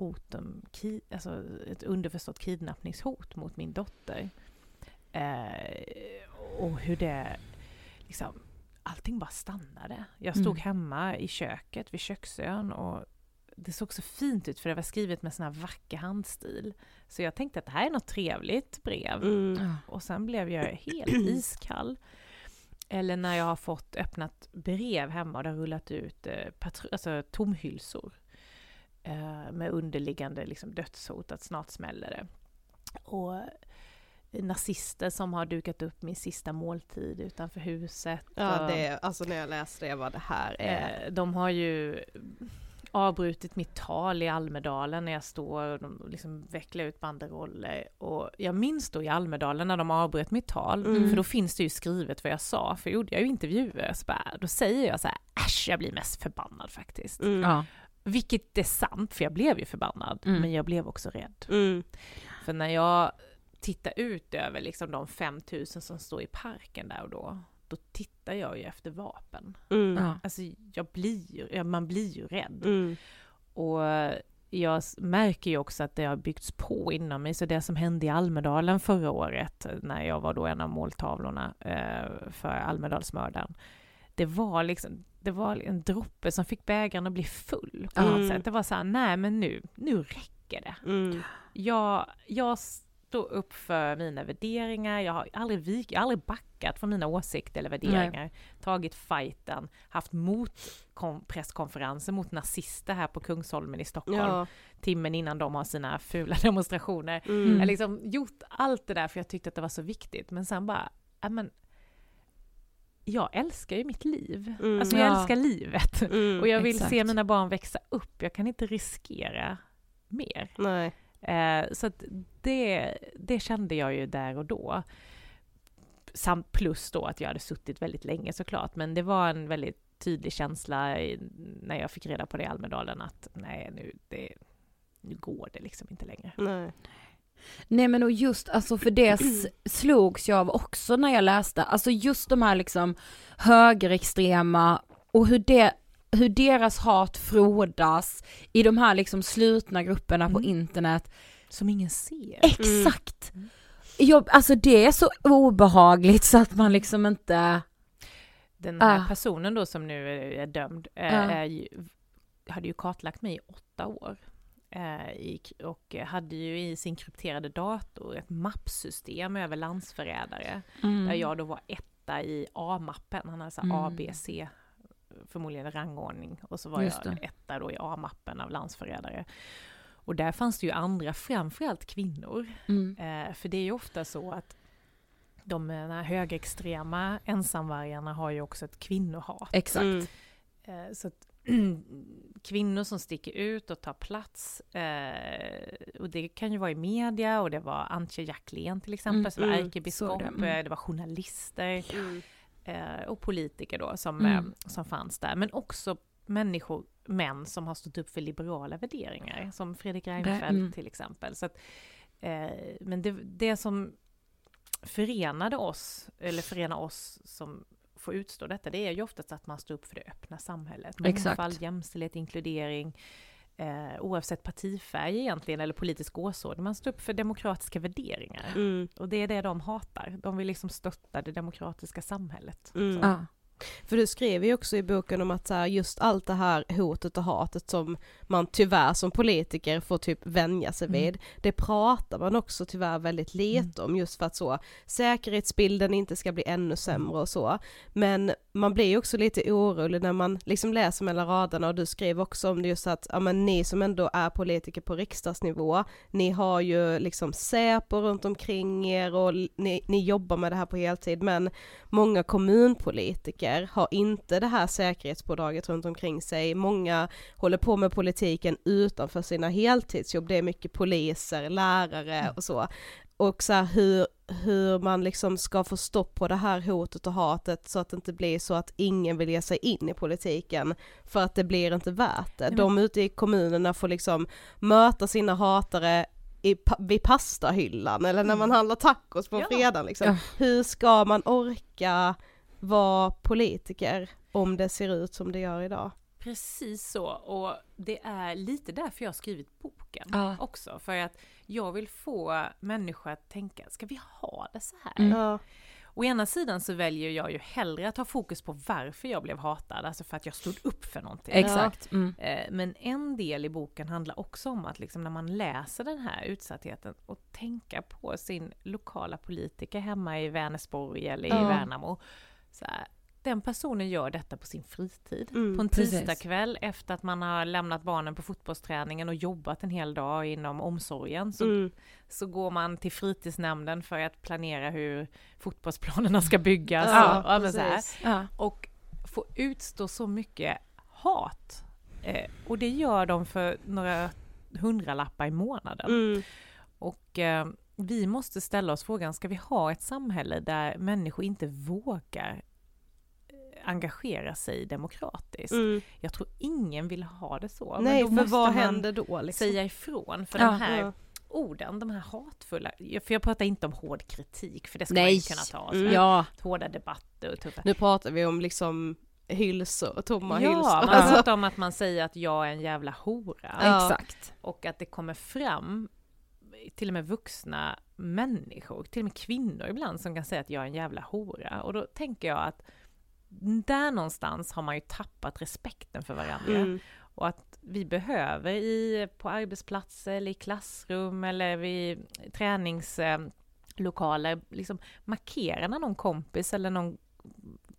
Speaker 5: hot om, ki- alltså ett underförstått kidnappningshot mot min dotter. Eh, och hur det liksom, allting bara stannade. Jag stod
Speaker 4: Mm.
Speaker 5: hemma i köket vid köksön och det såg så fint ut för det var skrivet med sån här vacker handstil. Så jag tänkte att det här är något trevligt brev.
Speaker 6: Mm.
Speaker 5: Och sen blev jag helt iskall. Eller när jag har fått öppnat brev hemma och det har rullat ut eh, alltså, tomhylsor. Eh, med underliggande liksom, dödshot att snart smäller det. Och nazister som har dukat upp min sista måltid utanför huset.
Speaker 6: Ja det, alltså när jag läste det var det här är...
Speaker 5: Eh, de har ju avbrutit mitt tal i Almedalen när jag står och de liksom vecklar ut banderoller. Och jag minns då i Almedalen när de avbröt mitt tal,
Speaker 6: Mm.
Speaker 5: för då finns det ju skrivet vad jag sa, för gjorde jag ju intervjuer, så bara, då säger jag så här, äsch, jag blir mest förbannad faktiskt.
Speaker 6: Mm.
Speaker 4: Ja.
Speaker 5: Vilket är sant, för jag blev ju förbannad,
Speaker 4: Mm.
Speaker 5: men jag blev också rädd.
Speaker 6: Mm.
Speaker 5: För när jag tittar ut över liksom de 5000 som står i parken där och då, då tittar jag ju efter vapen.
Speaker 6: Mm.
Speaker 5: Alltså jag blir ju, man blir ju rädd.
Speaker 6: Mm.
Speaker 5: Och jag märker ju också att det har byggts på inom mig, så det som hände i Almedalen förra året, när jag var då en av måltavlorna eh, för Almedalsmördaren, det var liksom, det var en droppe som fick bägaren att bli full på något
Speaker 6: Mm.
Speaker 5: sätt. Det var så här, nej men nu, nu räcker det.
Speaker 6: Mm.
Speaker 5: Jag, jag står upp för mina värderingar, jag har aldrig vik, jag har aldrig backat från mina åsikter eller värderingar. Tagit fighten, haft mot presskonferenser mot nazister här på Kungsholmen i Stockholm,
Speaker 6: Ja.
Speaker 5: timmen innan de har sina fula demonstrationer.
Speaker 6: Mm.
Speaker 5: Jag har liksom gjort allt det där för jag tyckte att det var så viktigt, men sen bara, men jag älskar ju mitt liv.
Speaker 6: Mm.
Speaker 5: Alltså jag
Speaker 4: Ja.
Speaker 5: älskar livet.
Speaker 6: Mm.
Speaker 5: Och jag vill
Speaker 4: exakt.
Speaker 5: se mina barn växa upp. Jag kan inte riskera mer.
Speaker 6: Nej.
Speaker 5: Eh, så att det, det kände jag ju där och då. Samt plus då att jag hade suttit väldigt länge såklart, men det var en väldigt tydlig känsla i, när jag fick reda på det i Almedalen att nej, nu, det, nu går det liksom inte längre.
Speaker 6: Nej.
Speaker 4: Nej men och just alltså för det slogs jag av också när jag läste, alltså just de här liksom högerextrema och hur det hur deras hat frodas i de här liksom slutna grupperna på
Speaker 5: Mm.
Speaker 4: internet.
Speaker 5: Som ingen ser.
Speaker 4: Exakt! Jag, alltså det är så obehagligt så att man liksom inte...
Speaker 5: Den här
Speaker 4: Ah.
Speaker 5: personen då som nu är, dömd
Speaker 4: Ja.
Speaker 5: är hade ju kartlagt mig i åtta år. Eh, och hade ju i sin krypterade dator ett mappsystem över landsförrädare.
Speaker 4: Mm.
Speaker 5: Där jag då var etta i A-mappen. Han hade så
Speaker 4: Mm.
Speaker 5: A, B, C, förmodligen rangordning. Och så var
Speaker 4: Just
Speaker 5: jag etta då i A-mappen av landsförrädare. Och där fanns det ju andra, framförallt kvinnor.
Speaker 4: Mm.
Speaker 5: Eh, för det är ju ofta så att de eh, här högerextrema ensamvargarna har ju också ett kvinnohat.
Speaker 4: Exakt.
Speaker 6: Mm.
Speaker 5: Eh, så att kvinnor som sticker ut och tar plats, eh, och det kan ju vara i media, och det var Antje Jacklén till exempel,
Speaker 4: Mm,
Speaker 5: som var
Speaker 6: mm,
Speaker 5: ärkebiskop,
Speaker 4: såg det,
Speaker 5: det.
Speaker 4: mm.
Speaker 5: det var journalister
Speaker 6: Mm.
Speaker 5: eh, och politiker då som,
Speaker 4: Mm.
Speaker 5: eh, som fanns där, men också människor, män som har stått upp för liberala värderingar, som Fredrik Reinfeldt
Speaker 4: mm.
Speaker 5: till exempel. Så att, eh, men det, det som förenade oss, eller förenar oss som får utstå detta, det är ju oftast att man står upp för det öppna samhället. Mångfald, jämställdhet, inkludering, eh, oavsett partifärg egentligen, eller politisk åskådning. Man står upp för demokratiska värderingar.
Speaker 6: Mm.
Speaker 5: Och det är det de hatar. De vill liksom stötta det demokratiska samhället.
Speaker 6: Mm.
Speaker 5: Så.
Speaker 4: Ja.
Speaker 6: För du skriver ju också i boken om att så här, just allt det här hotet och hatet som man tyvärr som politiker får typ vänja sig
Speaker 5: Mm.
Speaker 6: vid, det pratar man också tyvärr väldigt lite om just för att så säkerhetsbilden inte ska bli ännu sämre och så. Men man blir ju också lite orolig när man liksom läser mellan raderna och du skriver också om det just att, ja men ni som ändå är politiker på riksdagsnivå, ni har ju liksom Säpo runt omkring er och ni, ni jobbar med det här på heltid men många kommunpolitiker politiker har inte det här säkerhetspådraget runt omkring sig. Många håller på med politiken utanför sina heltidsjobb. Det är mycket poliser, lärare
Speaker 5: Mm.
Speaker 6: och så. Och så här hur, hur man liksom ska få stopp på det här hotet och hatet så att det inte blir så att ingen vill ge sig in i politiken för att det blir inte värt det. De ute i kommunerna får liksom möta sina hatare i, vid pastahyllan eller när man handlar tacos på
Speaker 5: Ja.
Speaker 6: fredagen liksom.
Speaker 4: Ja.
Speaker 6: Hur ska man orka vara politiker om det ser ut som det gör idag?
Speaker 5: Precis så, och det är lite därför jag har skrivit boken
Speaker 4: Ja.
Speaker 5: också. För att jag vill få människor att tänka, ska vi ha det så här?
Speaker 4: Mm.
Speaker 6: Ja.
Speaker 5: Å ena sidan så väljer jag ju hellre att ha fokus på varför jag blev hatad, alltså för att jag stod upp för någonting.
Speaker 4: Exakt. Mm.
Speaker 5: Eh, Men en del i boken handlar också om att liksom när man läser den här utsattheten och tänka på sin lokala politiker hemma i Vänersborg eller i
Speaker 6: Ja.
Speaker 5: Värnamo. Så här, den personen gör detta på sin fritid.
Speaker 6: Mm,
Speaker 5: på en tisdagkväll efter att man har lämnat barnen på fotbollsträningen och jobbat en hel dag inom omsorgen. Så,
Speaker 6: Mm.
Speaker 5: så går man till fritidsnämnden för att planera hur fotbollsplanerna ska byggas.
Speaker 6: Ja,
Speaker 5: och, ja, men så här.
Speaker 4: Ja.
Speaker 5: och få utstå så mycket hat. Eh, och det gör de för några hundralappar i månaden.
Speaker 6: Mm.
Speaker 5: Och eh, vi måste ställa oss frågan, ska vi ha ett samhälle där människor inte vågar eh, engagera sig demokratiskt?
Speaker 6: Mm.
Speaker 5: Jag tror ingen vill ha det så. men
Speaker 6: Nej,
Speaker 5: då
Speaker 6: för vad
Speaker 5: man
Speaker 6: händer då liksom?
Speaker 5: Säga ifrån, för
Speaker 4: Ja.
Speaker 5: de här
Speaker 6: Ja.
Speaker 5: orden, de här hatfulla, för jag pratar inte om hård kritik, för det ska man
Speaker 4: Nej.
Speaker 5: inte kunna ta.
Speaker 6: Mm.
Speaker 4: Ja.
Speaker 5: Hårda debatter och tuffa
Speaker 6: Nu pratar vi om liksom hylsor, tomma
Speaker 5: Ja,
Speaker 6: hylsor.
Speaker 5: man
Speaker 6: Alltså,
Speaker 5: pratar om att man säger att jag är en jävla hora.
Speaker 6: Ja.
Speaker 4: Exakt.
Speaker 5: Och att det kommer fram till och med vuxna människor, till och med kvinnor ibland, som kan säga att jag är en jävla hora. Och då tänker jag att där någonstans har man ju tappat respekten för varandra.
Speaker 6: mm.
Speaker 5: Och att vi behöver i, på arbetsplatser, eller i klassrum eller vid träningslokaler liksom markera när någon kompis eller någon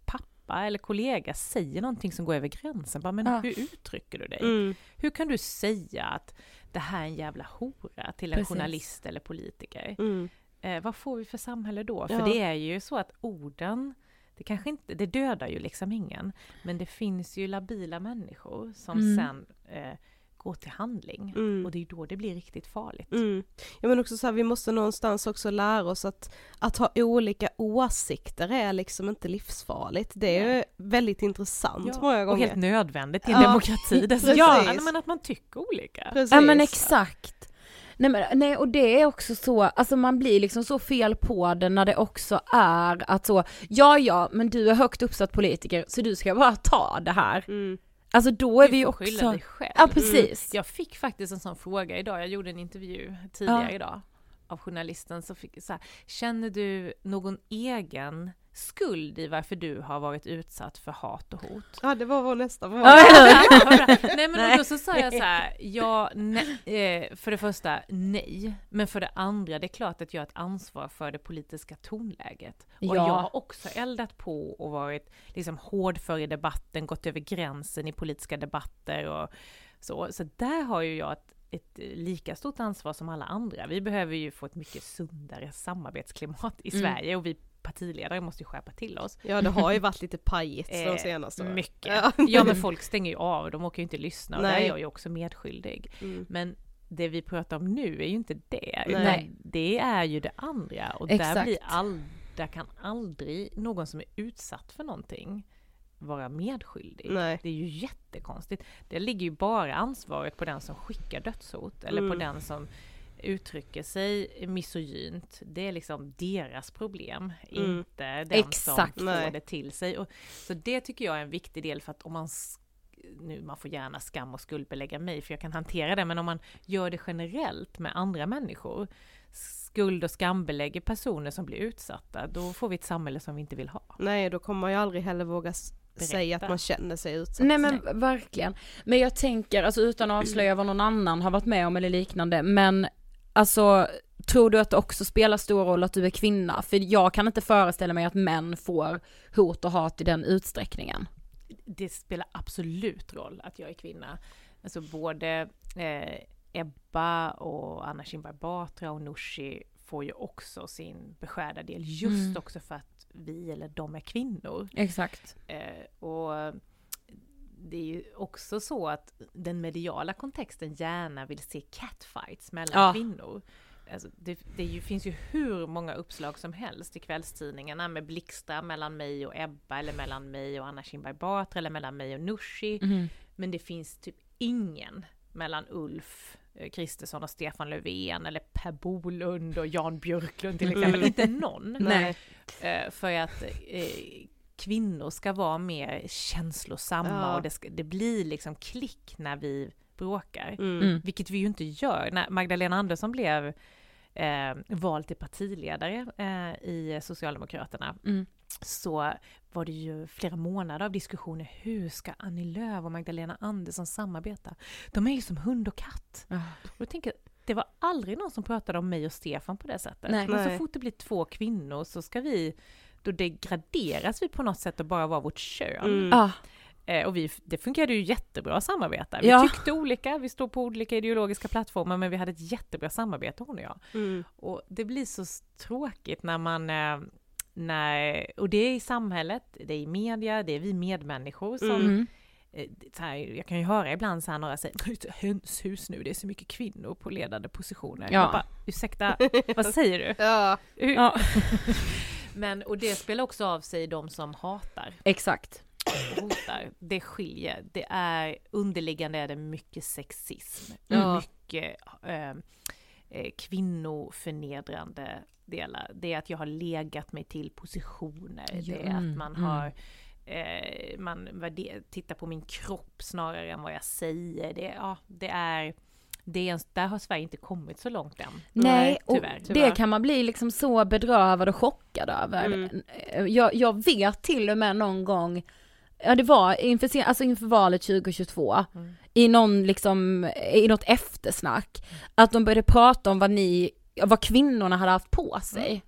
Speaker 5: pappa eller kollega säger någonting som går över gränsen. Bara, men
Speaker 4: Ja.
Speaker 5: hur uttrycker du dig?
Speaker 6: Mm.
Speaker 5: Hur kan du säga att det här är en jävla hora till en
Speaker 4: Precis.
Speaker 5: journalist eller politiker?
Speaker 6: Mm.
Speaker 5: Eh, vad får vi för samhälle då? För
Speaker 6: Ja.
Speaker 5: det är ju så att orden, det kanske inte, det dödar ju liksom ingen, men det finns ju labila människor som
Speaker 4: Mm.
Speaker 5: sen eh, går till handling.
Speaker 6: Mm.
Speaker 5: Och det är då det blir riktigt farligt.
Speaker 6: Mm. Ja men också så här, vi måste någonstans också lära oss att, att ha olika åsikter är liksom inte livsfarligt. Det är ju väldigt intressant
Speaker 5: Ja,
Speaker 6: många
Speaker 5: och
Speaker 6: gånger.
Speaker 5: helt nödvändigt i en
Speaker 6: Ja,
Speaker 5: demokrati dessutom.
Speaker 6: precis.
Speaker 5: Ja, men att man tycker olika.
Speaker 6: Precis.
Speaker 4: Ja men exakt. Nej, men, nej och det är också så, alltså man blir liksom så fel på det när det också är att så, ja ja men du är högt uppsatt politiker så du ska bara ta det här.
Speaker 6: Mm.
Speaker 4: Alltså då är
Speaker 5: Du
Speaker 4: vi ju också...
Speaker 5: skylla dig själv.
Speaker 4: Ja precis.
Speaker 5: Jag fick faktiskt en sån fråga idag, jag gjorde en intervju tidigare
Speaker 4: Ja.
Speaker 5: idag av journalisten som fick så här, känner du någon egen skuld i varför du har varit utsatt för hat och hot?
Speaker 6: Ja det var vår nästa fråga.
Speaker 5: nej men då så sa jag så här, ja, nej, eh, för det första nej, men för det andra det är klart att jag har ett ansvar för det politiska tonläget. Och
Speaker 4: Ja.
Speaker 5: jag har också eldat på och varit liksom hårdför i debatten, gått över gränsen i politiska debatter och så. Så där har ju jag ett, ett lika stort ansvar som alla andra. Vi behöver ju få ett mycket sundare samarbetsklimat i
Speaker 4: Mm.
Speaker 5: Sverige och vi partiledare måste ju skärpa till oss.
Speaker 6: Ja det har ju varit lite pajigt de
Speaker 5: Eh,
Speaker 6: senaste åren.
Speaker 5: Mycket.
Speaker 6: Ja.
Speaker 5: Ja men folk stänger ju av, de åker ju inte lyssna och där
Speaker 6: Nej.
Speaker 5: är jag ju också medskyldig.
Speaker 6: Mm.
Speaker 5: Men det vi pratar om nu är ju inte det,
Speaker 4: Nej.
Speaker 5: det är ju det andra. Och
Speaker 4: Exakt.
Speaker 5: där, blir all, där kan aldrig någon som är utsatt för någonting vara medskyldig.
Speaker 6: Nej.
Speaker 5: Det är ju jättekonstigt. Det ligger ju bara ansvaret på den som skickar dödshot eller på
Speaker 6: Mm.
Speaker 5: den som uttrycker sig misogynt. Det är liksom deras problem,
Speaker 6: Mm.
Speaker 5: inte den
Speaker 4: Exakt.
Speaker 5: som får det till sig. Och, så det tycker jag är en viktig del för att om man nu, man får gärna skam och skuldbelägga mig för jag kan hantera det, men om man gör det generellt med andra människor, skuld och skambelägger personer som blir utsatta, då får vi ett samhälle som vi inte vill ha.
Speaker 6: Nej då kommer man ju aldrig heller våga säga att man känner sig utsatt.
Speaker 4: Nej men verkligen. Men jag tänker, alltså utan att avslöja vad någon annan har varit med om eller liknande, men alltså tror du att det också spelar stor roll att du är kvinna? För jag kan inte föreställa mig att män får hot och hat i den utsträckningen.
Speaker 5: Det spelar absolut roll att jag är kvinna. Alltså både eh, Ebba och Anna Kinberg Batra och Nooshi får ju också sin beskärda del, just
Speaker 4: Mm.
Speaker 5: också för att vi eller de är kvinnor.
Speaker 4: Exakt.
Speaker 5: Eh, och det är ju också så att den mediala kontexten gärna vill se catfights mellan
Speaker 4: Ja.
Speaker 5: kvinnor. Alltså det det ju, finns ju hur många uppslag som helst i kvällstidningarna med blixtar mellan mig och Ebba eller mellan mig och Anna Kinberg Batra eller mellan mig och Nooshi.
Speaker 4: Mhm.
Speaker 5: Men det finns typ ingen mellan Ulf eh, Kristersson och Stefan Löfven eller Per Bolund och Jan Björklund till exempel.
Speaker 4: Mm.
Speaker 5: Inte någon.
Speaker 4: Nej.
Speaker 5: Eh, för att eh, kvinnor ska vara mer känslosamma
Speaker 6: Ja.
Speaker 5: och det, ska, det blir liksom klick när vi bråkar.
Speaker 6: Mm.
Speaker 5: Vilket vi ju inte gör. När Magdalena Andersson blev eh, vald till partiledare eh, i Socialdemokraterna
Speaker 4: Mm.
Speaker 5: så var det ju flera månader av diskussioner. Hur ska Annie Lööf och Magdalena Andersson samarbeta? De är ju som hund och katt. Och jag tänker, det var aldrig någon som pratade om mig och Stefan på det sättet.
Speaker 4: Nej.
Speaker 5: Men så fort det blir två kvinnor så ska vi, då degraderas vi på något sätt att bara vara vårt kön.
Speaker 6: Mm.
Speaker 4: Ja.
Speaker 5: Eh, och vi, det fungerade ju jättebra att samarbeta. Vi
Speaker 4: Ja.
Speaker 5: tyckte olika, vi stod på olika ideologiska plattformar men vi hade ett jättebra samarbete hon och jag.
Speaker 6: Mm.
Speaker 5: Och det blir så tråkigt när man, eh, när, och det är i samhället, det är i media, det är vi medmänniskor som,
Speaker 4: Mm.
Speaker 5: eh, så här, jag kan ju höra ibland så här några säger "Det är ett hönshus nu, det är så mycket kvinnor på ledande positioner.
Speaker 4: Ja.
Speaker 5: Jag bara, ursäkta, vad säger du?
Speaker 6: Ja.
Speaker 5: Hur-
Speaker 4: Ja.
Speaker 5: Men, och det spelar också av sig de som hatar
Speaker 4: Exakt.
Speaker 5: hotar. Det skiljer. Det är underliggande är det mycket sexism.
Speaker 4: Ja.
Speaker 5: Mycket eh, eh, kvinnoförnedrande delar. Det är att jag har legat mig till positioner.
Speaker 4: Ja.
Speaker 5: Det är att man
Speaker 4: Mm.
Speaker 5: har eh, man tittar på min kropp snarare än vad jag säger. Det, ja, det är, det är där har Sverige inte kommit så långt än.
Speaker 4: Nej, och
Speaker 5: tyvärr.
Speaker 4: det kan man bli liksom så bedrövad och chockad över.
Speaker 6: Mm.
Speaker 4: Jag, jag vet till och med någon gång, ja det var inför, alltså inför valet 2022,
Speaker 5: Mm.
Speaker 4: i någon liksom, i något eftersnack, att de började prata om vad ni, vad kvinnorna hade haft på sig.
Speaker 5: Mm.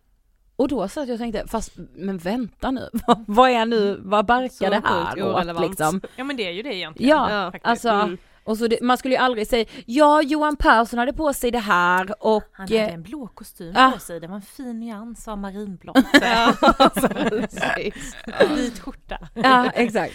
Speaker 4: Och då satt jag och tänkte, fast men vänta nu, vad, vad är nu, vad barkar det här åt liksom?
Speaker 5: Ja men det är ju det egentligen.
Speaker 4: Ja,
Speaker 6: Ja,
Speaker 4: alltså,
Speaker 6: Mm.
Speaker 4: Och så det, man skulle ju aldrig säga, ja Johan Persson hade på sig det här och...
Speaker 5: Han hade
Speaker 4: eh,
Speaker 5: en blå kostym
Speaker 4: Ja.
Speaker 5: på sig, det var en fin nyans av marinblått.
Speaker 6: Ja.
Speaker 5: Vit skjorta.
Speaker 4: Ja, exakt.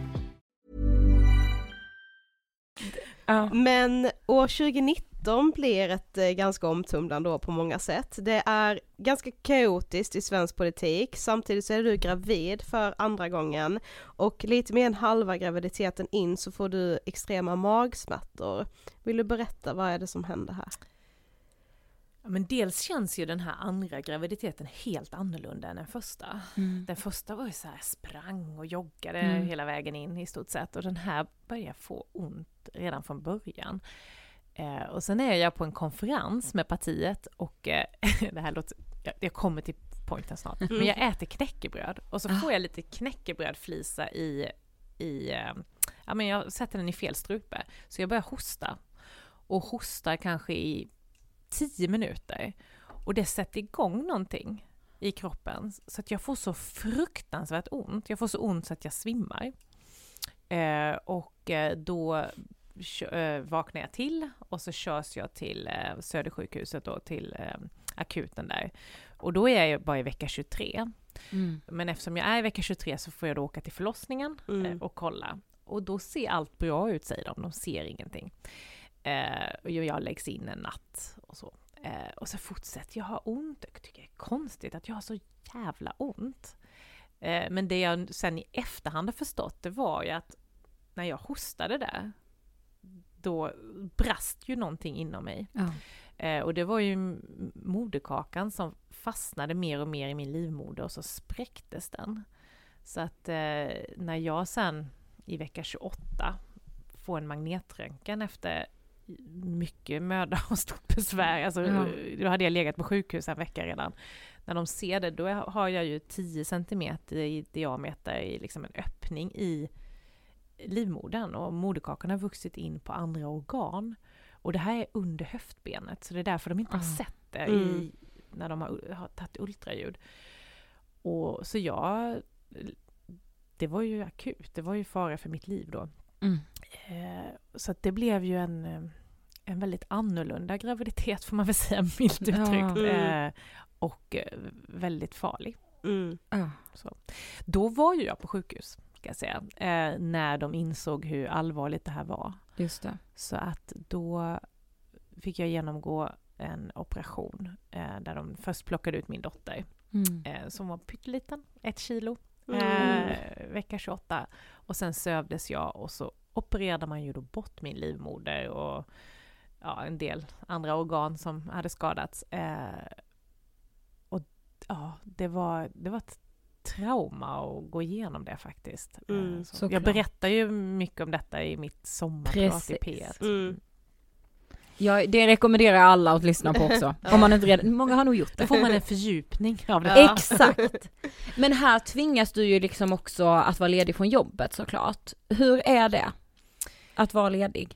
Speaker 6: Men år 2019 blir ett eh, ganska omtumlande år på många sätt. Det är ganska kaotiskt i svensk politik, samtidigt så är du gravid för andra gången och lite mer än halva graviditeten in så får du extrema magsmärtor. Vill du berätta, vad är det som händer här?
Speaker 5: Ja, men dels känns ju den här andra graviditeten helt annorlunda än den första. Den första var ju så här, sprang och joggade
Speaker 4: Mm.
Speaker 5: hela vägen in i stort sett. Och den här börjar få ont redan från början. Eh, och sen är jag på en konferens med partiet och eh, det här låter, jag, jag kommer till pointen snart, men jag äter knäckebröd och så får jag lite knäckebrödflisa i, i eh, ja men jag sätter den i fel strupe, så jag börjar hosta. Och hostar kanske i tio minuter och det sätter igång någonting. i kroppen så att jag får så fruktansvärt ont. Jag får så ont så att jag svimmar. Eh, och eh, då eh, vaknar jag till och så körs jag till eh, Södersjukhuset och till eh, akuten där. Och då är jag bara i vecka 23.
Speaker 4: Mm.
Speaker 5: Men eftersom jag är i vecka 23 så får jag då åka till förlossningen
Speaker 6: Mm.
Speaker 5: och kolla. Och då ser allt bra ut säger de, de ser ingenting. Eh, och jag läggs in en natt och så. Eh, och så fortsätter jag ha ont. Jag tycker det är konstigt att jag har så jävla ont. Eh, men det jag sen i efterhand har förstått det var ju att när jag hostade där, då brast ju någonting inom mig.
Speaker 4: Ja.
Speaker 5: Eh, och det var ju moderkakan som fastnade mer och mer i min livmoder och så spräcktes den. Så att eh, när jag sen i vecka 28 får en magnetröntgen efter mycket möda och stort besvär, alltså
Speaker 4: Ja.
Speaker 5: då hade jag legat på sjukhus en vecka redan. När de ser det, då har jag ju 10 centimeter i diameter i liksom en öppning i livmodern och moderkakan har vuxit in på andra organ. Och det här är under höftbenet, så det är därför de inte har
Speaker 4: Ah.
Speaker 5: sett det
Speaker 6: Mm.
Speaker 5: i, när de har, har tagit ultraljud. Och så jag... Det var ju akut, det var ju fara för mitt liv då.
Speaker 4: Mm.
Speaker 5: Eh, så att det blev ju en, eh, en väldigt annorlunda graviditet får man väl säga, milt
Speaker 4: Ja.
Speaker 5: uttryckt.
Speaker 6: Mm.
Speaker 5: Eh, och väldigt farlig.
Speaker 6: Mm.
Speaker 4: Ja.
Speaker 5: Då var ju jag på sjukhus, ska jag säga, eh, när de insåg hur allvarligt det här var.
Speaker 4: Just det.
Speaker 5: Så att då fick jag genomgå en operation eh, där de först plockade ut min dotter
Speaker 4: Mm.
Speaker 5: eh, som var pytteliten, ett kilo,
Speaker 6: Mm.
Speaker 5: eh, vecka 28. Och sen sövdes jag och så opererade man ju då bort min livmoder och ja, en del andra organ som hade skadats. Eh, och ja, det var, det var ett trauma att gå igenom det faktiskt. Eh,
Speaker 6: Mm,
Speaker 5: så jag berättar ju mycket om detta i mitt sommarprat i
Speaker 4: Precis.
Speaker 5: P1.
Speaker 6: Mm.
Speaker 4: Ja, det rekommenderar jag alla att lyssna på också. Om man inte redan, många har nog gjort
Speaker 5: Då
Speaker 4: det.
Speaker 5: får man en fördjupning av det.
Speaker 6: Ja.
Speaker 4: Exakt! Men här tvingas du ju liksom också att vara ledig från jobbet såklart. Hur är det? Att vara ledig?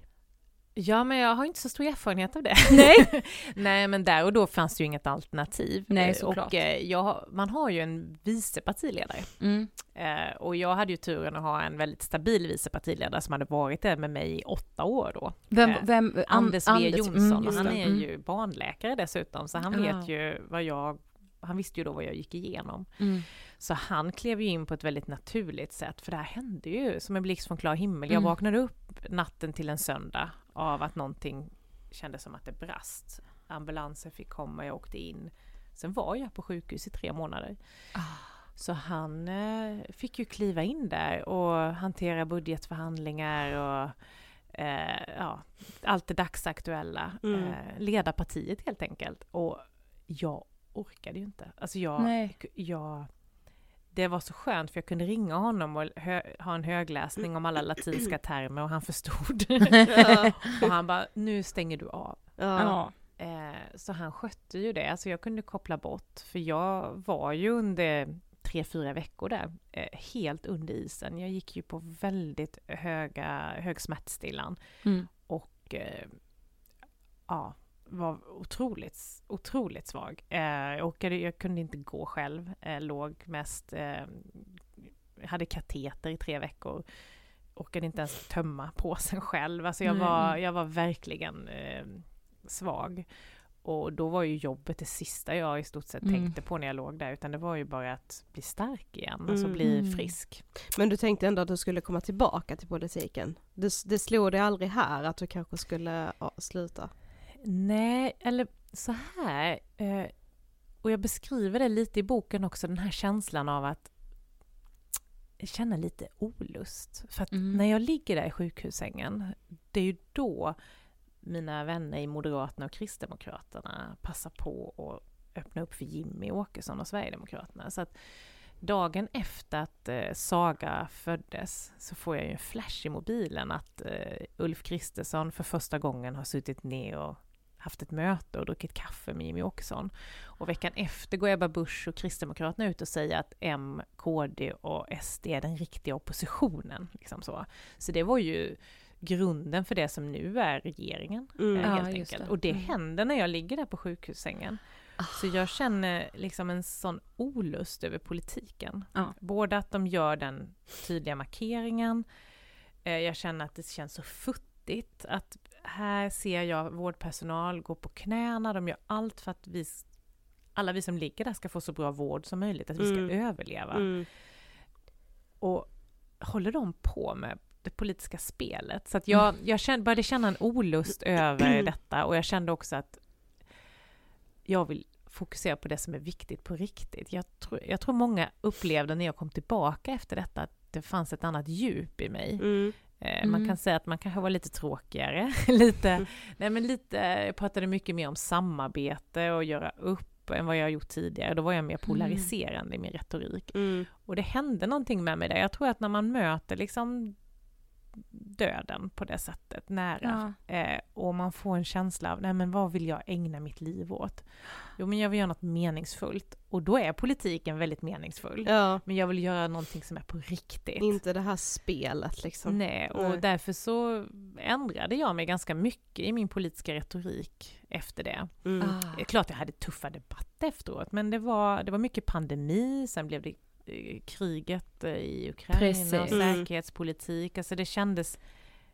Speaker 5: Ja, men jag har inte så stor erfarenhet av det.
Speaker 4: Nej.
Speaker 5: Nej, men där och då fanns det ju inget alternativ.
Speaker 4: Nej,
Speaker 5: Eh,
Speaker 4: såklart.
Speaker 5: Och eh, jag, man har ju en vice partiledare.
Speaker 4: Mm.
Speaker 5: Eh, och jag hade ju turen att ha en väldigt stabil vice partiledare som hade varit det med mig i åtta år då.
Speaker 4: Vem, vem, An-
Speaker 5: Anders V Jonsson,
Speaker 4: mm,
Speaker 5: han är
Speaker 4: Mm.
Speaker 5: ju barnläkare dessutom, så han
Speaker 4: Ah.
Speaker 5: vet ju vad jag, han visste ju då vad jag gick igenom. Så han klev ju in på ett väldigt naturligt sätt, för det här hände ju som en blixt från klar himmel. Jag
Speaker 4: Mm.
Speaker 5: vaknade upp natten till en söndag av att någonting kändes som att det brast. Ambulansen fick komma, jag åkte in. Sen var jag på sjukhus i tre månader.
Speaker 4: Ah.
Speaker 5: Så han eh, fick ju kliva in där och hantera budgetförhandlingar och eh, ja, allt det dagsaktuella.
Speaker 6: Mm.
Speaker 5: Eh, leda partiet helt enkelt. Och jag orkade ju inte. Alltså jag,
Speaker 4: Nej.
Speaker 5: jag det var så skönt för jag kunde ringa honom och ha en högläsning om alla latinska termer och han förstod.
Speaker 6: Ja.
Speaker 5: och han bara, nu stänger du av.
Speaker 6: Ja.
Speaker 5: Eh, så han skötte ju det, alltså jag kunde koppla bort, för jag var ju under tre, fyra veckor där, eh, helt under isen. Jag gick ju på väldigt höga, hög smärtstillan
Speaker 4: Mm.
Speaker 5: och eh, ja, var otroligt, otroligt svag. Eh, jag, orkade, jag kunde inte gå själv, eh, låg mest, eh, hade kateter i tre veckor, orkade inte ens tömma påsen själv. Alltså jag,
Speaker 4: Nej.
Speaker 5: var, jag var verkligen eh, svag. Och då var ju jobbet det sista jag i stort sett
Speaker 4: Mm.
Speaker 5: tänkte på när jag låg där, utan det var ju bara att bli stark igen, alltså
Speaker 6: Mm.
Speaker 5: bli
Speaker 4: Mm.
Speaker 5: frisk.
Speaker 6: Men du tänkte ändå att du skulle komma tillbaka till politiken? Det, det slog dig aldrig här att du kanske skulle ja, sluta?
Speaker 5: Nej, eller så här. Eh, och jag beskriver det lite i boken också, den här känslan av att känna lite olust. För att
Speaker 4: Mm.
Speaker 5: när jag ligger där i sjukhussängen, det är ju då mina vänner i Moderaterna och Kristdemokraterna passar på att öppna upp för Jimmy Åkesson och Sverigedemokraterna. Så att dagen efter att eh, Saga föddes så får jag ju en flash i mobilen att eh, Ulf Kristersson för första gången har suttit ner och haft ett möte och druckit kaffe med Jimmy Åkesson. Och veckan efter går Ebba Busch och Kristdemokraterna ut och säger att M, KD och SD är den riktiga oppositionen. Liksom så. så det var ju grunden för det som nu är regeringen.
Speaker 6: Mm.
Speaker 5: eh,
Speaker 4: Ja,
Speaker 5: helt
Speaker 4: just
Speaker 5: enkelt.
Speaker 4: det.
Speaker 5: Och det
Speaker 4: Mm.
Speaker 5: händer när jag ligger där på sjukhussängen. Så jag känner liksom en sån olust över politiken.
Speaker 4: Ja.
Speaker 5: Både att de gör den tydliga markeringen, eh, jag känner att det känns så futtigt, att här ser jag vårdpersonal gå på knäna, de gör allt för att vi, alla vi som ligger där ska få så bra vård som möjligt, att vi ska
Speaker 6: Mm.
Speaker 5: överleva.
Speaker 6: Mm.
Speaker 5: Och håller de på med det politiska spelet? Så att jag, jag kände, började känna en olust över detta och jag kände också att jag vill fokusera på det som är viktigt på riktigt. Jag tror, jag tror många upplevde när jag kom tillbaka efter detta att det fanns ett annat djup i mig.
Speaker 6: Mm.
Speaker 5: Eh, Man
Speaker 4: Mm.
Speaker 5: kan säga att man kanske var lite tråkigare, lite,
Speaker 6: Mm.
Speaker 5: nej men lite, jag pratade mycket mer om samarbete och göra upp än vad jag gjort tidigare. Då var jag mer polariserande i min retorik.
Speaker 6: Mm.
Speaker 5: Och det hände någonting med mig där. Jag tror att när man möter liksom döden på det sättet, nära, eh, och man får en känsla av, nej men vad vill jag ägna mitt liv åt? Jo men jag vill göra något meningsfullt. Och då är politiken väldigt meningsfull.
Speaker 6: Ja,
Speaker 5: Men jag vill göra någonting som är på riktigt.
Speaker 6: inte det här spelet liksom.
Speaker 5: Nej, och
Speaker 6: Nej.
Speaker 5: därför så ändrade jag mig ganska mycket i min politiska retorik efter det.
Speaker 6: Mm.
Speaker 4: Ah.
Speaker 5: Klart jag hade tuffa debatter efteråt, men det var, det var mycket pandemi, sen blev det kriget eh, i Ukraina,
Speaker 4: Precis.
Speaker 6: Mm.
Speaker 5: säkerhetspolitik, alltså det kändes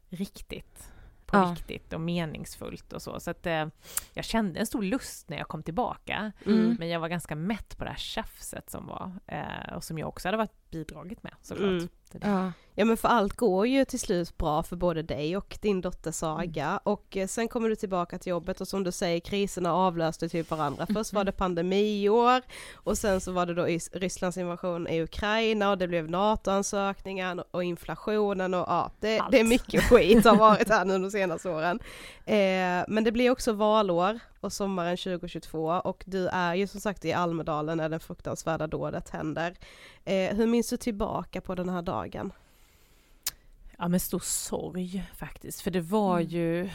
Speaker 5: riktigt på
Speaker 4: Ja.
Speaker 5: riktigt och meningsfullt och så. Så att eh, jag kände en stor lust när jag kom tillbaka,
Speaker 4: Mm.
Speaker 5: men jag var ganska mätt på det här tjafset som var, eh, och som jag också hade varit bidragit med såklart.
Speaker 6: Mm.
Speaker 4: Ja.
Speaker 6: Ja men för allt går ju till slut bra för både dig och din dotter Saga
Speaker 5: Mm.
Speaker 6: och eh, sen kommer du tillbaka till jobbet och som du säger kriserna avlöste typ varandra. Först var det pandemiår och sen så var det då Rysslands invasion i Ukraina och det blev NATO-ansökningen och inflationen och ja, det, det är mycket skit har varit här nu de senaste åren. Eh, men det blir också valår och sommaren 2022 och du är ju som sagt i Almedalen när det fruktansvärda dådet händer. Eh, hur minns du tillbaka på den här dagen?
Speaker 5: Ja, med stor sorg faktiskt. För det var
Speaker 4: Mm.
Speaker 5: ju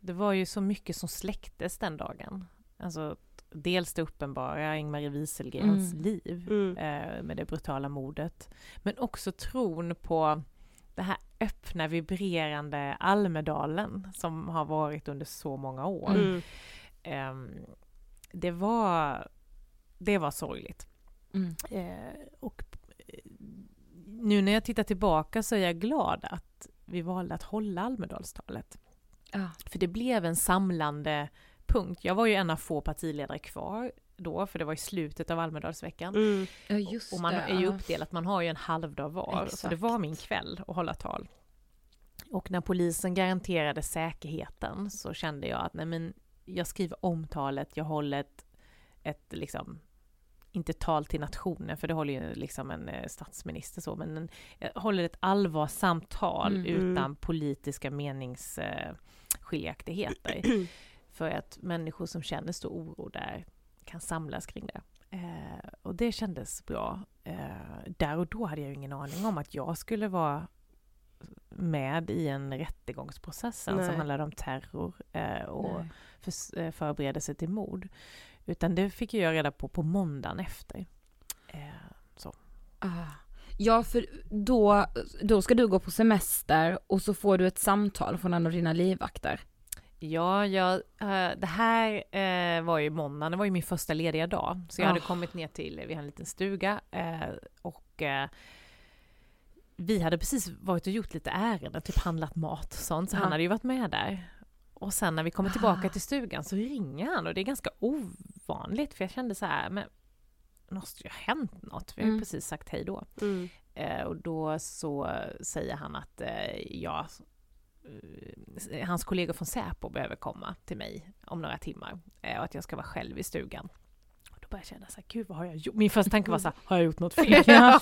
Speaker 5: det var ju så mycket som släcktes den dagen. Alltså, dels det uppenbara, Ingmarie Wieselgrens
Speaker 4: Mm.
Speaker 5: liv
Speaker 6: Mm.
Speaker 5: eh, med det brutala mordet. Men också tron på det här öppna, vibrerande Almedalen som har varit under så många år.
Speaker 6: Mm.
Speaker 5: Ehm, det, var, det var sorgligt.
Speaker 4: Mm.
Speaker 5: Eh, och eh, nu när jag tittar tillbaka så är jag glad att vi valde att hålla Almedalstalet.
Speaker 4: Ja.
Speaker 5: För det blev en samlande punkt. Jag var ju en av få partiledare kvar då, för det var i slutet av Almedalsveckan.
Speaker 6: Mm.
Speaker 4: Ja, just
Speaker 5: och man är ju uppdelat, man har ju en halvdag var. Så
Speaker 4: Exakt.
Speaker 5: det var min kväll att hålla tal. Och när polisen garanterade säkerheten så kände jag att nej men, jag skriver om talet, jag håller ett, ett liksom, inte tal till nationen, för det håller ju liksom en eh, statsminister så, men en, jag håller ett allvarsamt tal
Speaker 4: Mm.
Speaker 5: utan politiska meningsskiljaktigheter. för att människor som känner stor oro där kan samlas kring det. Eh, och det kändes bra. Eh, där och då hade jag ju ingen aning om att jag skulle vara med i en rättegångsprocess som
Speaker 6: Nej.
Speaker 5: handlade om terror eh, och för, eh, förberedelse till mord. Utan det fick jag reda på på måndagen efter. Eh, så.
Speaker 4: Ah. Ja, för då, då ska du gå på semester och så får du ett samtal från en av dina livvakter.
Speaker 5: Ja, jag, eh, det här eh, var ju måndagen, det var ju min första lediga dag. Så jag hade
Speaker 4: Ah.
Speaker 5: kommit ner till, vi har en liten stuga och vi hade precis varit och gjort lite ärenden, typ handlat mat och sånt, så
Speaker 4: Ja.
Speaker 5: han hade ju varit med där. Och sen när vi kommer
Speaker 4: Ah.
Speaker 5: tillbaka till stugan så ringer han och det är ganska ovanligt för jag kände så här, men måste ju ha hänt något, vi har ju
Speaker 4: Mm.
Speaker 5: precis sagt hej då.
Speaker 6: Mm.
Speaker 5: Eh, och då så säger han att eh, ja, eh, hans kollegor från Säpo behöver komma till mig om några timmar eh, och att jag ska vara själv i stugan. Började jag känna så här, gud vad har jag gjort? Min första tanke var så här, har jag gjort något fel?
Speaker 6: Ja.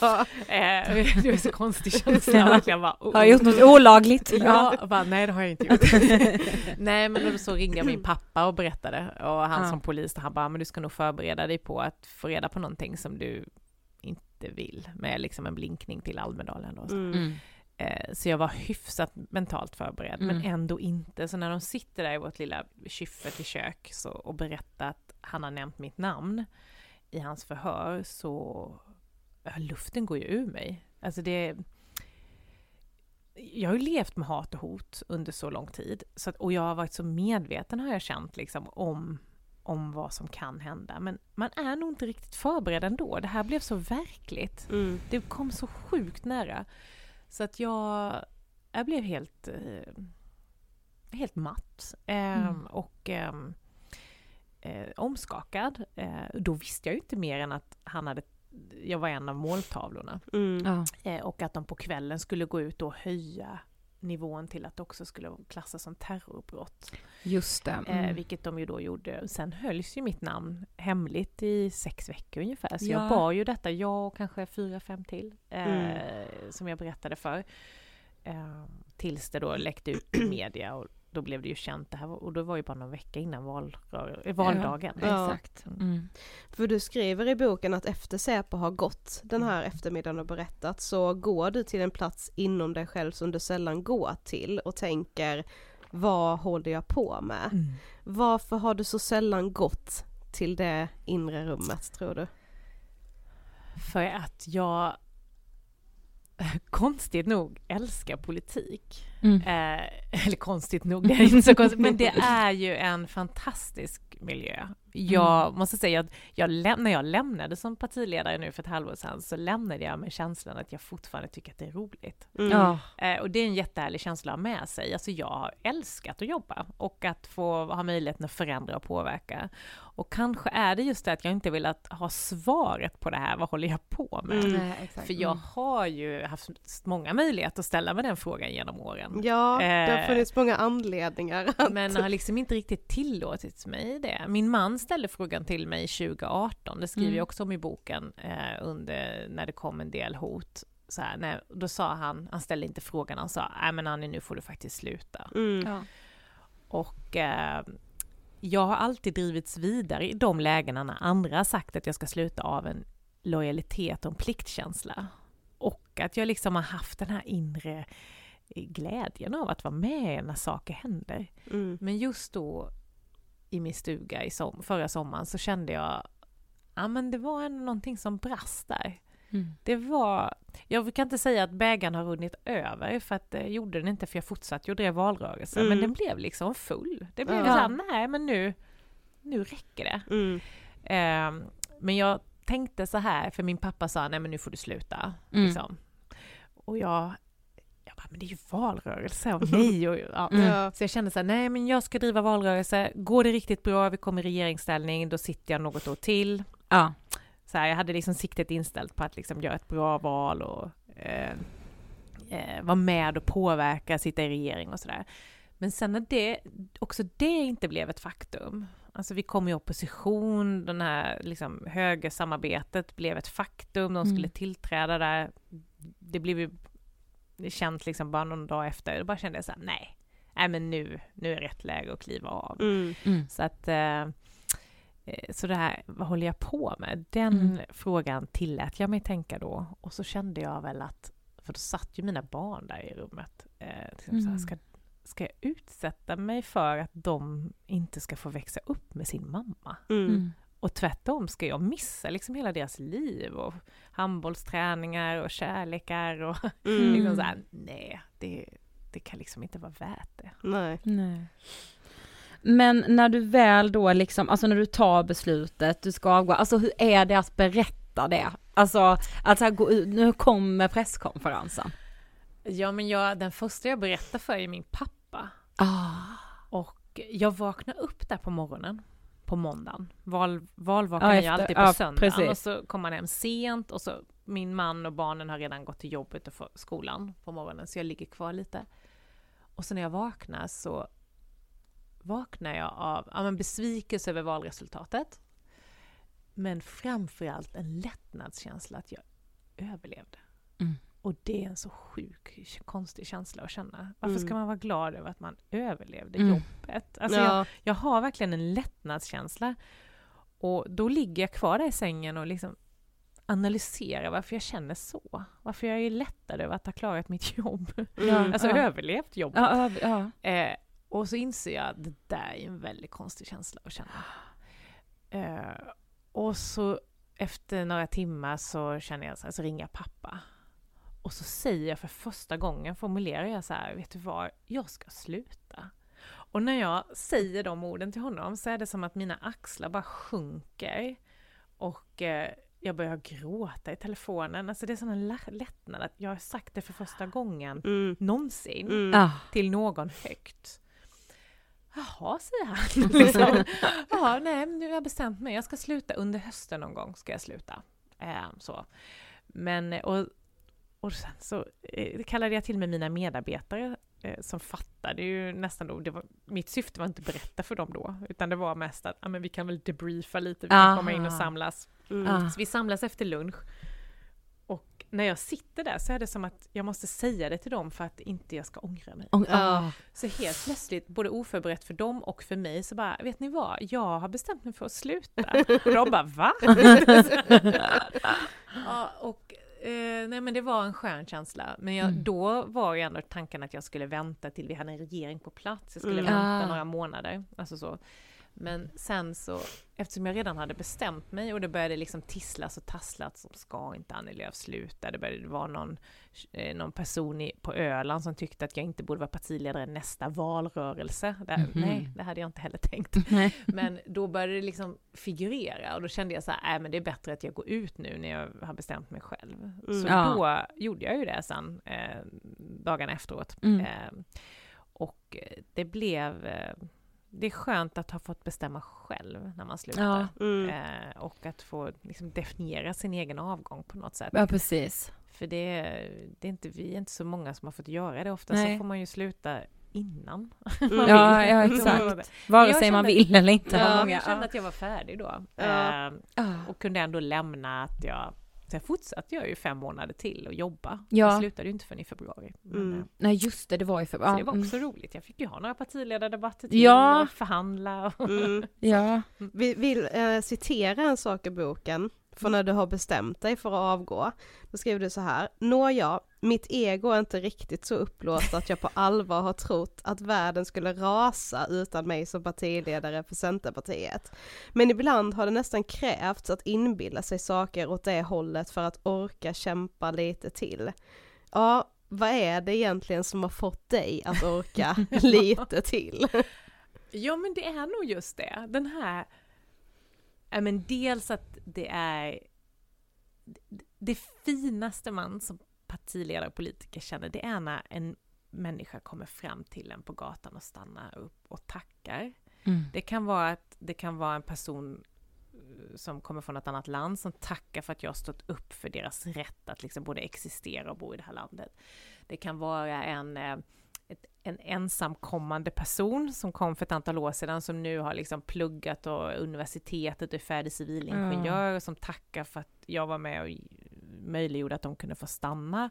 Speaker 5: eh, det var så konstig känsla.
Speaker 4: Ja.
Speaker 5: verkligen bara, oh,
Speaker 4: Har jag gjort något olagligt?
Speaker 5: Ja, bara, nej det har jag inte gjort. nej men då så ringde jag min pappa och berättade och han
Speaker 4: Ja.
Speaker 5: som polis, han bara, men du ska nog förbereda dig på att få reda på någonting som du inte vill, med liksom en blinkning till Almedalen då.
Speaker 6: Mm.
Speaker 4: Mm.
Speaker 5: Eh, Så jag var hyfsat mentalt förberedd, men
Speaker 4: Mm.
Speaker 5: ändå inte. Så när de sitter där i vårt lilla kyffet i kök så, och berättar att han har nämnt mitt namn i hans förhör så ja, luften går ju ur mig. Alltså det... Jag har ju levt med hat och hot under så lång tid. Så att, och jag har varit så medveten har jag känt liksom om om vad som kan hända. Men man är nog inte riktigt förberedd ändå. Det här blev så verkligt.
Speaker 6: Mm.
Speaker 5: Det kom så sjukt nära. Så att jag, jag blev helt, eh, helt matt. Eh,
Speaker 7: Mm.
Speaker 5: Och ehm, eh, omskakad. Eh, då visste jag ju inte mer än att han hade, jag var en av måltavlorna.
Speaker 6: Mm.
Speaker 7: Ja.
Speaker 5: Eh, och att de på kvällen skulle gå ut och höja nivån till att det också skulle klassas som terrorbrott.
Speaker 4: Just det.
Speaker 5: Eh,
Speaker 4: Mm.
Speaker 5: vilket de ju då gjorde. Sen hölls ju mitt namn hemligt i sex veckor ungefär. Så
Speaker 7: Ja.
Speaker 5: jag bar ju detta, jag och kanske fyra, fem till, eh,
Speaker 6: Mm.
Speaker 5: som jag berättade för. Eh, tills det då läckte ut i media och då blev det ju känt det här och då var ju bara någon vecka innan valrör, eh, valdagen.
Speaker 6: Ja.
Speaker 4: Exakt. Mm.
Speaker 6: För du skriver i boken att efter Säpo har gått den här eftermiddagen och berättat så går du till en plats inom dig själv som du sällan går till och tänker vad håller jag på med?
Speaker 5: Mm.
Speaker 6: Varför har du så sällan gått till det inre rummet tror du?
Speaker 5: För att jag konstigt nog älskar politik.
Speaker 4: Mm.
Speaker 5: Eh, eller konstigt nog, det är inte så konstigt, men det är ju en fantastisk miljö. Jag måste säga att jag, när jag lämnade som partiledare nu för ett halvår sedan så lämnade jag med känslan att jag fortfarande tycker att det är roligt.
Speaker 6: Mm.
Speaker 5: Eh, och det är en jättehärlig känsla att ha med sig. Alltså jag har älskat att jobba och att få ha möjligheten att förändra och påverka. Och kanske är det just det att jag inte vill att ha svaret på det här, vad håller jag på med?
Speaker 6: Mm.
Speaker 5: För jag
Speaker 4: Mm.
Speaker 5: har ju haft många möjligheter att ställa mig den frågan genom åren.
Speaker 6: Ja, det har
Speaker 5: Eh,
Speaker 6: funnits många anledningar. Att...
Speaker 5: Men har liksom inte riktigt tillåtit mig det. Min man ställde frågan till mig 2018, det skriver
Speaker 4: Mm.
Speaker 5: jag också om i boken, eh, under, när det kom en del hot. Så här, när, då sa han, han ställde inte frågan, han sa, nej men Annie nu får du faktiskt sluta.
Speaker 6: Mm.
Speaker 4: Ja.
Speaker 5: Och eh, jag har alltid drivits vidare i de lägena när andra har sagt att jag ska sluta av en lojalitet och en pliktkänsla. Och att jag liksom har haft den här inre glädjen av att vara med när saker händer.
Speaker 6: Mm.
Speaker 5: Men just då i min stuga i som, förra sommaren så kände jag Ja men det var ändå någonting som brast där.
Speaker 4: Mm.
Speaker 5: Det var, jag kan inte säga att bägaren har runnit över för att det gjorde den inte för jag fortsatte ju drev valrörelse men
Speaker 6: Mm.
Speaker 5: den blev liksom full. Det blev
Speaker 6: Ja.
Speaker 5: så här, nej men nu, nu räcker det.
Speaker 6: Mm.
Speaker 5: Ehm, men jag tänkte så här, för min pappa sa nej men nu får du sluta.
Speaker 4: Mm.
Speaker 5: Liksom. Och jag, jag bara, men det är ju valrörelse och nej och ja.
Speaker 4: Mm.
Speaker 5: Så jag kände så här, nej men jag ska driva valrörelse, går det riktigt bra, vi kommer i regeringsställning, då sitter jag något år till.
Speaker 4: Ja.
Speaker 5: Så här, jag hade liksom siktet inställt på att liksom göra ett bra val och eh, eh, vara med och påverka, sitta i regering och sådär. Men sen när det, också det inte blev ett faktum, alltså vi kom i opposition, den här liksom högersamarbetet blev ett faktum, de skulle
Speaker 4: Mm.
Speaker 5: tillträda där, det blev ju känt liksom bara någon dag efter, då bara kände jag så här, nej, nej men nu, nu är rätt läge att kliva av.
Speaker 6: Mm.
Speaker 4: Mm.
Speaker 5: Så att eh, eh, så det här, vad håller jag på med? Den
Speaker 4: Mm.
Speaker 5: frågan tillät jag mig tänka då. Och så kände jag väl att, för då satt ju mina barn där i rummet. Eh, liksom så här,
Speaker 4: Mm.
Speaker 5: ska, ska jag utsätta mig för att de inte ska få växa upp med sin mamma? Och tvärtom, ska jag missa liksom hela deras liv och handbollsträningar och kärlekar och
Speaker 6: Mm.
Speaker 5: liksom så här, nej, det, det kan liksom inte vara värt det.
Speaker 6: Nej.
Speaker 4: Nej. Men när du väl då liksom, alltså när du tar beslutet, du ska avgå, alltså hur är det att berätta det? Alltså att så här gå ut, nu kommer presskonferensen.
Speaker 5: Ja, men jag, den första jag berättar för är min pappa.
Speaker 4: Ah.
Speaker 5: Och jag vaknar upp där på morgonen, på måndagen. Val, valvakan
Speaker 4: Ja,
Speaker 5: är ju alltid på
Speaker 4: ja,
Speaker 5: söndagen.
Speaker 4: precis.
Speaker 5: Och så kommer man hem sent och så min man och barnen har redan gått till jobbet och skolan på morgonen, så jag ligger kvar lite. Och så när jag vaknar så vaknar jag av ja, men besvikelse över valresultatet. Men framförallt en lättnadskänsla att jag överlevde.
Speaker 4: Mm.
Speaker 5: Och det är en så sjuk, konstig känsla att känna. Varför ska
Speaker 6: Mm.
Speaker 5: man vara glad över att man överlevde
Speaker 4: Mm.
Speaker 5: jobbet? Alltså jag,
Speaker 6: ja.
Speaker 5: jag har verkligen en lättnadskänsla. Och då ligger jag kvar där i sängen och liksom analyserar varför jag känner så. Varför jag är lättad över att ha klarat mitt jobb.
Speaker 6: Mm.
Speaker 5: Alltså
Speaker 4: ja.
Speaker 5: överlevt jobbet.
Speaker 4: Ja, ja.
Speaker 5: Eh, och så inser jag att det där är en väldigt konstig känsla att känna. Eh, och så efter några timmar så känner jag så, här, så ringer jag pappa. Och så säger jag för första gången, formulerar jag så här, vet du vad, jag ska sluta. Och när jag säger de orden till honom så är det som att mina axlar bara sjunker. Och eh, jag börjar gråta i telefonen. Alltså det är sån en lättnad att jag har sagt det för första gången
Speaker 6: Mm.
Speaker 5: någonsin
Speaker 6: Mm.
Speaker 7: Ah.
Speaker 5: till någon högt. Jaha, säger han. liksom. Ja, nej, nu har jag bestämt mig. Jag ska sluta under hösten någon gång. ska jag sluta. Eh, så. Men, och, och sen så eh, kallade jag till mig mina medarbetare eh, som fattade ju nästan då. Det var, mitt syfte var inte att berätta för dem då, utan det var mest att ah, men vi kan väl debriefa lite, vi kan komma in och
Speaker 7: Aha.
Speaker 5: samlas.
Speaker 6: Mm.
Speaker 7: Ah.
Speaker 5: Så vi samlas efter lunch. Och när jag sitter där så är det som att jag måste säga det till dem för att inte jag ska ångra mig.
Speaker 6: Ja.
Speaker 7: ah.
Speaker 5: Så helt plötsligt, både oförberett för dem och för mig, så bara, vet ni vad? Jag har bestämt mig för att sluta. Och de bara, va? ja, och eh, nej men det var en skön känsla. Men jag,
Speaker 7: Mm.
Speaker 5: då var ju ändå tanken att jag skulle vänta till vi hade en regering på plats. Jag skulle
Speaker 6: Mm.
Speaker 5: vänta
Speaker 7: Ah.
Speaker 5: några månader. Alltså så. Men sen så, eftersom jag redan hade bestämt mig och det började liksom tisslas och tasslas som ska inte Annie Lööf sluta. Det började vara någon, eh, någon person i, på Öland som tyckte att jag inte borde vara partiledare nästa valrörelse. Där,
Speaker 7: Mhm.
Speaker 5: Nej, det hade jag inte heller tänkt.
Speaker 7: Nej.
Speaker 5: Men då började det liksom figurera och då kände jag så här, äh, men det är bättre att jag går ut nu när jag har bestämt mig själv.
Speaker 6: Mm.
Speaker 5: Så
Speaker 7: Ja.
Speaker 5: då gjorde jag ju det sen, eh, dagarna efteråt.
Speaker 7: Mm.
Speaker 5: Eh, och eh, det blev, eh, det är skönt att ha fått bestämma själv när man slutar.
Speaker 7: Ja.
Speaker 6: Mm.
Speaker 5: Eh, och att få liksom, definiera sin egen avgång på något sätt.
Speaker 7: ja, precis.
Speaker 5: För det, det är inte, vi är inte så många som har fått göra det. Ofta
Speaker 7: Nej.
Speaker 5: så får man ju sluta innan.
Speaker 6: Mm.
Speaker 5: man
Speaker 7: Ja,
Speaker 5: vill.
Speaker 7: ja, exakt. Vare sig man vill eller inte.
Speaker 5: Ja, jag kände att jag var färdig då.
Speaker 6: Ja.
Speaker 5: Eh, och kunde ändå lämna att jag... Sen fortsatte jag ju fem månader till och jobba.
Speaker 7: Ja.
Speaker 5: Jag slutade ju inte förrän i februari. Men,
Speaker 6: Mm.
Speaker 5: eh,
Speaker 7: Nej, just det, det var ju för...
Speaker 5: Så det var
Speaker 7: mm.
Speaker 5: också roligt. Jag fick ju ha några partiledardebatter till
Speaker 7: Ja.
Speaker 5: och förhandla. Och...
Speaker 6: Mm.
Speaker 7: Ja.
Speaker 6: Vi vill eh, citera en sak i boken, för när du har bestämt dig för att avgå. Då skriver du så här, Nåja, mitt ego är inte riktigt så upplåst att jag på allvar har trott att världen skulle rasa utan mig som partiledare för Centerpartiet. Men ibland har det nästan krävts att inbilla sig saker åt det hållet för att orka kämpa lite till. Ja, vad är det egentligen som har fått dig att orka lite till?
Speaker 5: Ja, men det är nog just det. Den här... Ja, men dels att det är... Det finaste man som partiledare och politiker känner, det är när en människa kommer fram till en på gatan och stannar upp och tackar.
Speaker 7: Mm.
Speaker 5: Det kan vara att det kan vara en person eh, som kommer från ett annat land som tackar för att jag har stått upp för deras rätt att liksom både existera och bo i det här landet. Det kan vara en, eh, en ensamkommande person som kom för ett antal år sedan som nu har liksom pluggat och universitetet och är färdig civilingenjör och som tackar för att jag var med och möjliggjorde att de kunde få stanna.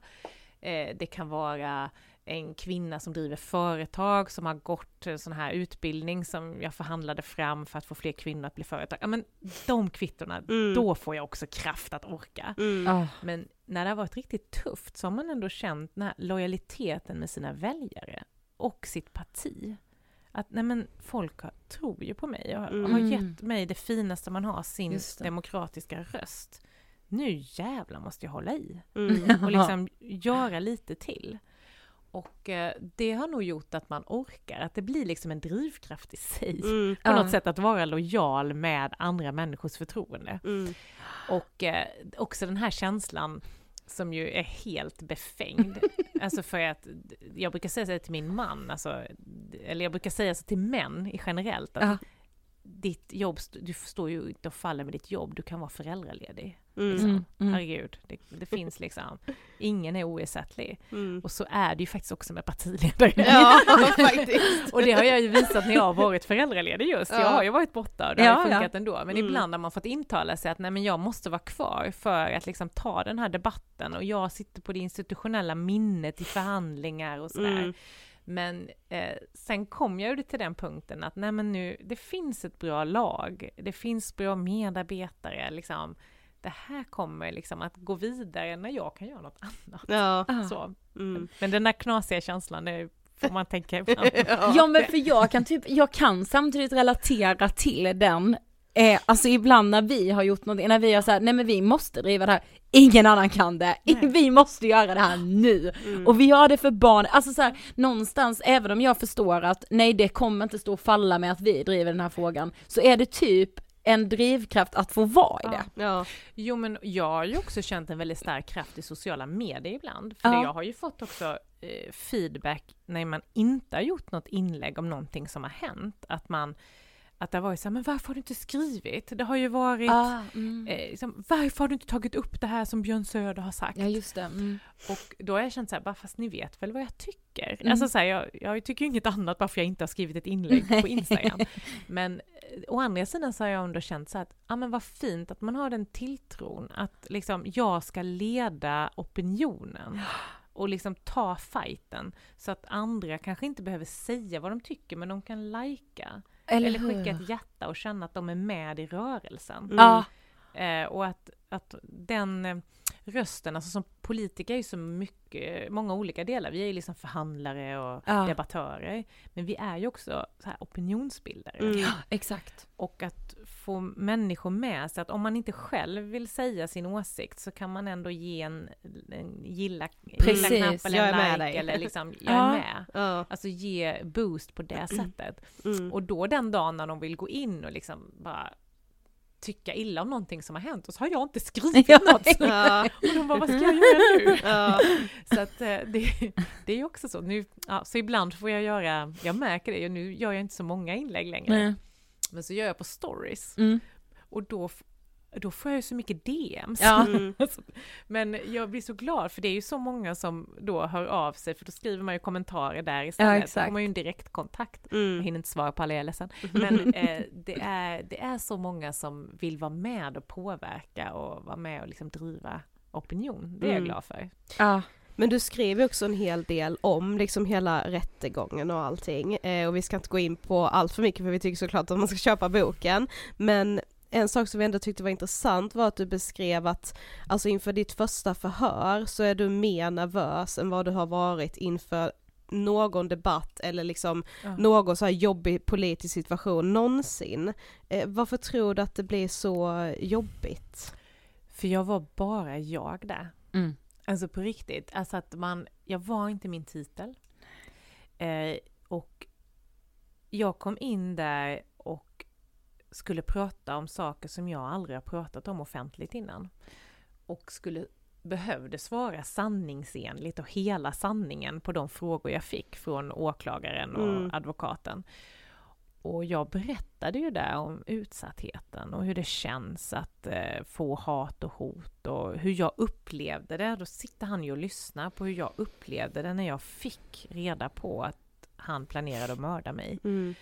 Speaker 5: Eh, Det kan vara en kvinna som driver företag som har gått en sån här utbildning som jag förhandlade fram för att få fler kvinnor att bli företag. Ja men de kvittorna,
Speaker 6: Mm.
Speaker 5: då får jag också kraft att orka.
Speaker 6: Mm.
Speaker 7: Ah.
Speaker 5: Men när det har varit riktigt tufft så har man ändå känt den här lojaliteten med sina väljare och sitt parti. Att nej men folk har, tror ju på mig och har- har
Speaker 7: Mm.
Speaker 5: gett mig det finaste man har, sin demokratiska röst. Nu jävlar måste jag hålla i
Speaker 6: Mm.
Speaker 5: och liksom göra lite till. Och eh, det har nog gjort att man orkar, att det blir liksom en drivkraft i sig.
Speaker 6: Mm.
Speaker 5: På något sätt att vara lojal med andra människors förtroende.
Speaker 6: Mm.
Speaker 5: Och eh, också den här känslan som ju är helt befängd. alltså för att jag brukar säga så till min man, alltså, eller jag brukar säga så till män generellt, att
Speaker 7: Ja.
Speaker 5: ditt jobb, du står ju inte och faller med ditt jobb, du kan vara föräldraledig.
Speaker 6: Mm.
Speaker 5: Liksom.
Speaker 7: Mm, mm.
Speaker 5: Herregud, det, det finns liksom, ingen är oersättlig.
Speaker 6: Mm.
Speaker 5: Och så är det ju faktiskt också med partiledare.
Speaker 6: Ja, faktiskt.
Speaker 5: Och det har jag ju visat när jag har varit föräldraledig just. Jag
Speaker 6: Ja.
Speaker 5: har ju varit borta och det har
Speaker 7: Ja,
Speaker 5: ju funkat
Speaker 7: ja.
Speaker 5: ändå. Men
Speaker 6: Mm.
Speaker 5: ibland har man fått intala sig att nej men jag måste vara kvar för att liksom ta den här debatten och jag sitter på det institutionella minnet i förhandlingar och sådär.
Speaker 6: Mm.
Speaker 5: Men eh, sen kom jag ju till den punkten att nej men nu, det finns ett bra lag, det finns bra medarbetare, liksom. Det här kommer liksom att gå vidare när jag kan göra något annat.
Speaker 6: Ja.
Speaker 5: Så.
Speaker 6: Mm.
Speaker 5: Men den där knasiga känslan, det får man tänka ibland.
Speaker 7: Ja men för jag kan typ, jag kan samtidigt relatera till den
Speaker 4: Eh, alltså ibland när vi har gjort någonting, när vi har såhär, nej men vi måste driva det här, ingen annan kan det, vi måste göra det här nu.
Speaker 6: Mm.
Speaker 4: Och vi gör det för barn, alltså såhär, någonstans, även om jag förstår att nej det kommer inte stå och falla med att vi driver den här frågan, så är det typ en drivkraft att få vara i det.
Speaker 6: Ja.
Speaker 5: Jo men jag har ju också känt en väldigt stark kraft i sociala medier ibland. För
Speaker 4: Ja.
Speaker 5: jag har ju fått också eh, feedback när man inte har gjort något inlägg om någonting som har hänt. Att man, att det har varit så här, men varför har du inte skrivit? Det har ju varit,
Speaker 4: Ah, mm.
Speaker 5: eh, liksom, varför har du inte tagit upp det här som Björn Söder har sagt?
Speaker 4: Ja just det. Mm.
Speaker 5: Och då har jag känt så här, bara fast ni vet väl vad jag tycker?
Speaker 4: Mm.
Speaker 5: Alltså så här, jag, jag tycker ju inget annat bara för jag inte har skrivit ett inlägg på Instagram. Men eh, å andra sidan så har jag ändå känt så här att, ja men vad fint att man har den tilltron att liksom jag ska leda opinionen och liksom ta fighten så att andra kanske inte behöver säga vad de tycker men de kan lajka
Speaker 4: Eller,
Speaker 5: eller skicka ett hjärta och känna att de är med i rörelsen.
Speaker 6: Mm.
Speaker 4: Ja.
Speaker 5: Eh, och att, att den eh, rösten, alltså som politiker är ju så mycket, många olika delar. Vi är ju liksom förhandlare och
Speaker 4: Ja.
Speaker 5: debattörer, men vi är ju också så här opinionsbildare.
Speaker 6: Mm.
Speaker 4: Exakt.
Speaker 5: Och att få människor med sig, att om man inte själv vill säga sin åsikt så kan man ändå ge en, en gilla,
Speaker 4: Precis,
Speaker 5: gilla-knapp eller
Speaker 6: jag
Speaker 5: en
Speaker 6: är med
Speaker 5: like
Speaker 6: dig.
Speaker 5: eller liksom, jag
Speaker 4: Ja.
Speaker 5: är med.
Speaker 6: Ja.
Speaker 5: Alltså ge boost på det sättet.
Speaker 6: Mm.
Speaker 5: Och då den dagen när de vill gå in och liksom bara tycka illa om någonting som har hänt och så har jag inte skrivit
Speaker 4: Ja,
Speaker 5: något.
Speaker 6: Ja.
Speaker 5: Och de bara, vad ska jag göra nu?
Speaker 6: Ja.
Speaker 5: Så att eh, det, det är ju också så. Nu, ja, så ibland får jag göra, jag märker det, nu gör jag inte så många inlägg längre.
Speaker 4: Nej.
Speaker 5: Men så gör jag på stories.
Speaker 4: Mm.
Speaker 5: Och då, då får jag ju så mycket DMs.
Speaker 4: Ja.
Speaker 6: Mm.
Speaker 5: Alltså, Men jag blir så glad för det är ju så många som då hör av sig för då skriver man ju kommentarer där istället. Då
Speaker 4: exakt.
Speaker 5: får man ju en direktkontakt. Jag
Speaker 6: Mm.
Speaker 5: hinner inte svara på alla, jag är ledsen. Men eh, det, är, det är så många som vill vara med och påverka och vara med och liksom driva opinion. Det är jag
Speaker 6: Mm.
Speaker 5: glad för.
Speaker 4: Ja.
Speaker 6: Men du skriver också en hel del om liksom hela rättegången och allting eh, och vi ska inte gå in på allt för mycket för vi tycker såklart att man ska köpa boken men en sak som vi ändå tyckte var intressant var att du beskrev att alltså inför ditt första förhör så är du mer nervös än vad du har varit inför någon debatt eller liksom
Speaker 5: Ja.
Speaker 6: någon så här jobbig politisk situation någonsin. Eh, varför tror du att det blir så jobbigt?
Speaker 5: För jag var bara jag där.
Speaker 4: Mm.
Speaker 5: Alltså på riktigt. Alltså att man, jag var inte min titel. Eh, och jag kom in där skulle prata om saker som jag aldrig har pratat om offentligt innan. Och skulle behövde svara sanningsenligt och hela sanningen på de frågor jag fick från åklagaren och
Speaker 6: Mm.
Speaker 5: advokaten. Och jag berättade ju där om utsattheten och hur det känns att eh, få hat och hot och hur jag upplevde det. Då sitter han ju och lyssnar på hur jag upplevde det när jag fick reda på att han planerade att mörda mig.
Speaker 6: Mm.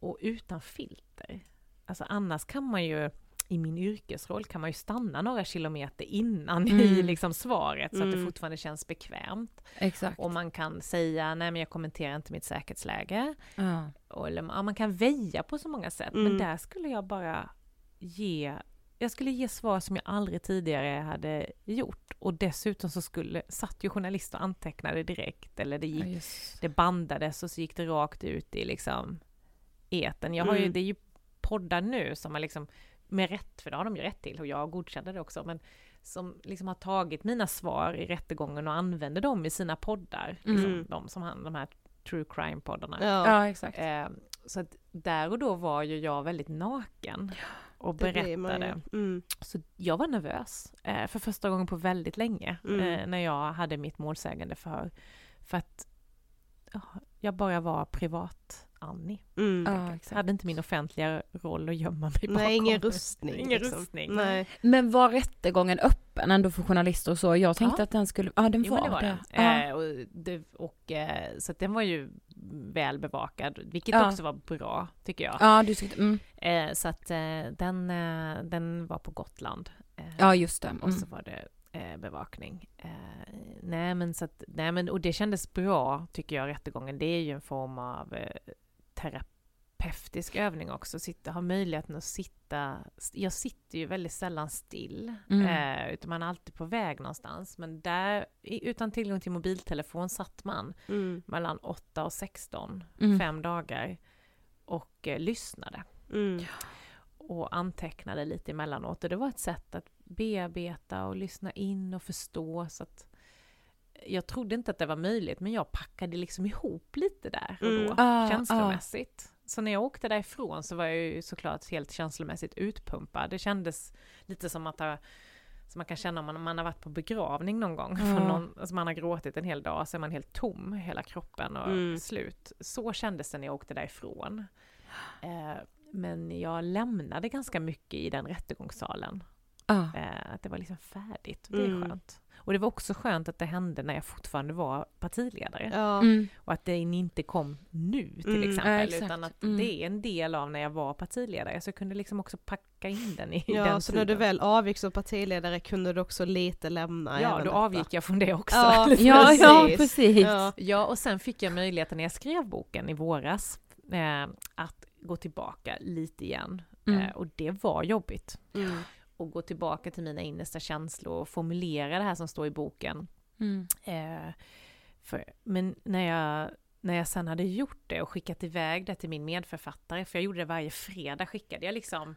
Speaker 5: Och utan filter. Alltså annars kan man ju i min yrkesroll kan man ju stanna några kilometer innan i
Speaker 4: Mm.
Speaker 5: liksom svaret så att det
Speaker 6: Mm.
Speaker 5: fortfarande känns bekvämt.
Speaker 4: Exakt.
Speaker 5: Och man kan säga nej men jag kommenterar inte mitt säkerhetsläge.
Speaker 4: Ja.
Speaker 5: Och, eller, ja, man kan väja på så många sätt, men
Speaker 6: Mm.
Speaker 5: där skulle jag bara ge jag skulle ge svar som jag aldrig tidigare hade gjort och dessutom så skulle, satt ju journalister och antecknade direkt eller det,
Speaker 4: Ja,
Speaker 5: gick,
Speaker 4: just.
Speaker 5: det bandades och så gick det rakt ut i liksom eten. Jag har ju,
Speaker 6: Mm.
Speaker 5: det är ju poddar nu som har liksom, med rätt, för det har de ju rätt till och jag godkände det också, men som liksom har tagit mina svar i rättegången och använder dem i sina poddar. Liksom,
Speaker 6: Mm.
Speaker 5: de som han, de här true crime-poddarna.
Speaker 6: Ja,
Speaker 4: Ja, exakt.
Speaker 5: Eh, så att där och då var ju jag väldigt naken och berättade.
Speaker 6: Mm.
Speaker 5: Så jag var nervös eh, för första gången på väldigt länge
Speaker 6: Mm.
Speaker 5: eh, när jag hade mitt målsägande förhör. För att ja, jag bara var privat Annie.
Speaker 6: Mm.
Speaker 4: Ja,
Speaker 5: Jag
Speaker 4: exakt.
Speaker 5: hade inte min offentliga roll att gömma mig bakom.
Speaker 6: Nej, ingen rustning.
Speaker 5: Ingen
Speaker 6: liksom.
Speaker 5: rustning.
Speaker 6: Nej.
Speaker 4: Men var rättegången öppen ändå för journalister och så? Jag tänkte
Speaker 5: Ja.
Speaker 4: att den skulle, ja den
Speaker 5: Jo,
Speaker 4: var,
Speaker 5: det var
Speaker 4: det.
Speaker 5: den.
Speaker 4: Ja.
Speaker 5: Eh, och det och, eh, så att den var ju väl bevakad, vilket
Speaker 4: Ja.
Speaker 5: också var bra tycker jag.
Speaker 4: ja, du tyckte, mm.
Speaker 5: Eh, så att eh, den, eh, den var på Gotland. Eh,
Speaker 4: ja just det.
Speaker 5: Och
Speaker 4: Mm.
Speaker 5: så var det bevakning. Eh, nej men så att, nej men och det kändes bra tycker jag rättegången. Det är ju en form av eh, terapeutisk övning också. Sitta, ha möjligheten att sitta, jag sitter ju väldigt sällan still.
Speaker 4: Mm.
Speaker 5: Eh, utan man är alltid på väg någonstans. Men där, utan tillgång till mobiltelefon satt man
Speaker 6: Mm.
Speaker 5: mellan 8 och 16,
Speaker 4: Mm.
Speaker 5: fem dagar och eh, lyssnade.
Speaker 6: Mm.
Speaker 5: och antecknade lite emellanåt. Och det var ett sätt att bearbeta och lyssna in och förstå. Så att jag trodde inte att det var möjligt, men jag packade liksom ihop lite där och då,
Speaker 4: Mm. Ah,
Speaker 5: känslomässigt. Så när jag åkte därifrån så var jag ju såklart helt känslomässigt utpumpad. Det kändes lite som att som man kan känna om man, man har varit på begravning någon gång. Från någon, alltså man har gråtit en hel dag, så är man helt tom, hela kroppen och
Speaker 6: Mm.
Speaker 5: slut. Så kändes det när jag åkte därifrån. Eh, men jag lämnade ganska mycket i den rättegångssalen.
Speaker 4: Ah.
Speaker 5: Eh, att det var liksom färdigt. Det är
Speaker 6: Mm.
Speaker 5: skönt. Och det var också skönt att det hände när jag fortfarande var partiledare.
Speaker 6: Ja.
Speaker 4: Mm.
Speaker 5: Och att det inte kom nu till
Speaker 6: Mm.
Speaker 5: exempel.
Speaker 4: Ja,
Speaker 5: utan att
Speaker 4: Mm.
Speaker 5: det är en del av när jag var partiledare. Så jag kunde liksom också packa in den i
Speaker 6: Ja,
Speaker 5: den
Speaker 6: så
Speaker 5: tiden.
Speaker 6: när du väl avgick som partiledare kunde du också lite lämna
Speaker 5: Ja, då
Speaker 6: detta.
Speaker 5: avgick jag från det också.
Speaker 6: Ja,
Speaker 4: Ja, ja,
Speaker 6: precis.
Speaker 4: precis.
Speaker 6: Ja.
Speaker 5: Ja, och sen fick jag möjligheten när jag skrev boken i våras eh, att gå tillbaka lite igen.
Speaker 4: Mm.
Speaker 5: Eh, och det var jobbigt.
Speaker 6: Mm.
Speaker 5: Och gå tillbaka till mina innersta känslor och formulera det här som står i boken.
Speaker 4: Mm.
Speaker 5: Eh, för, men när jag, när jag sen hade gjort det och skickat iväg det till min medförfattare, för jag gjorde det varje fredag, skickade jag liksom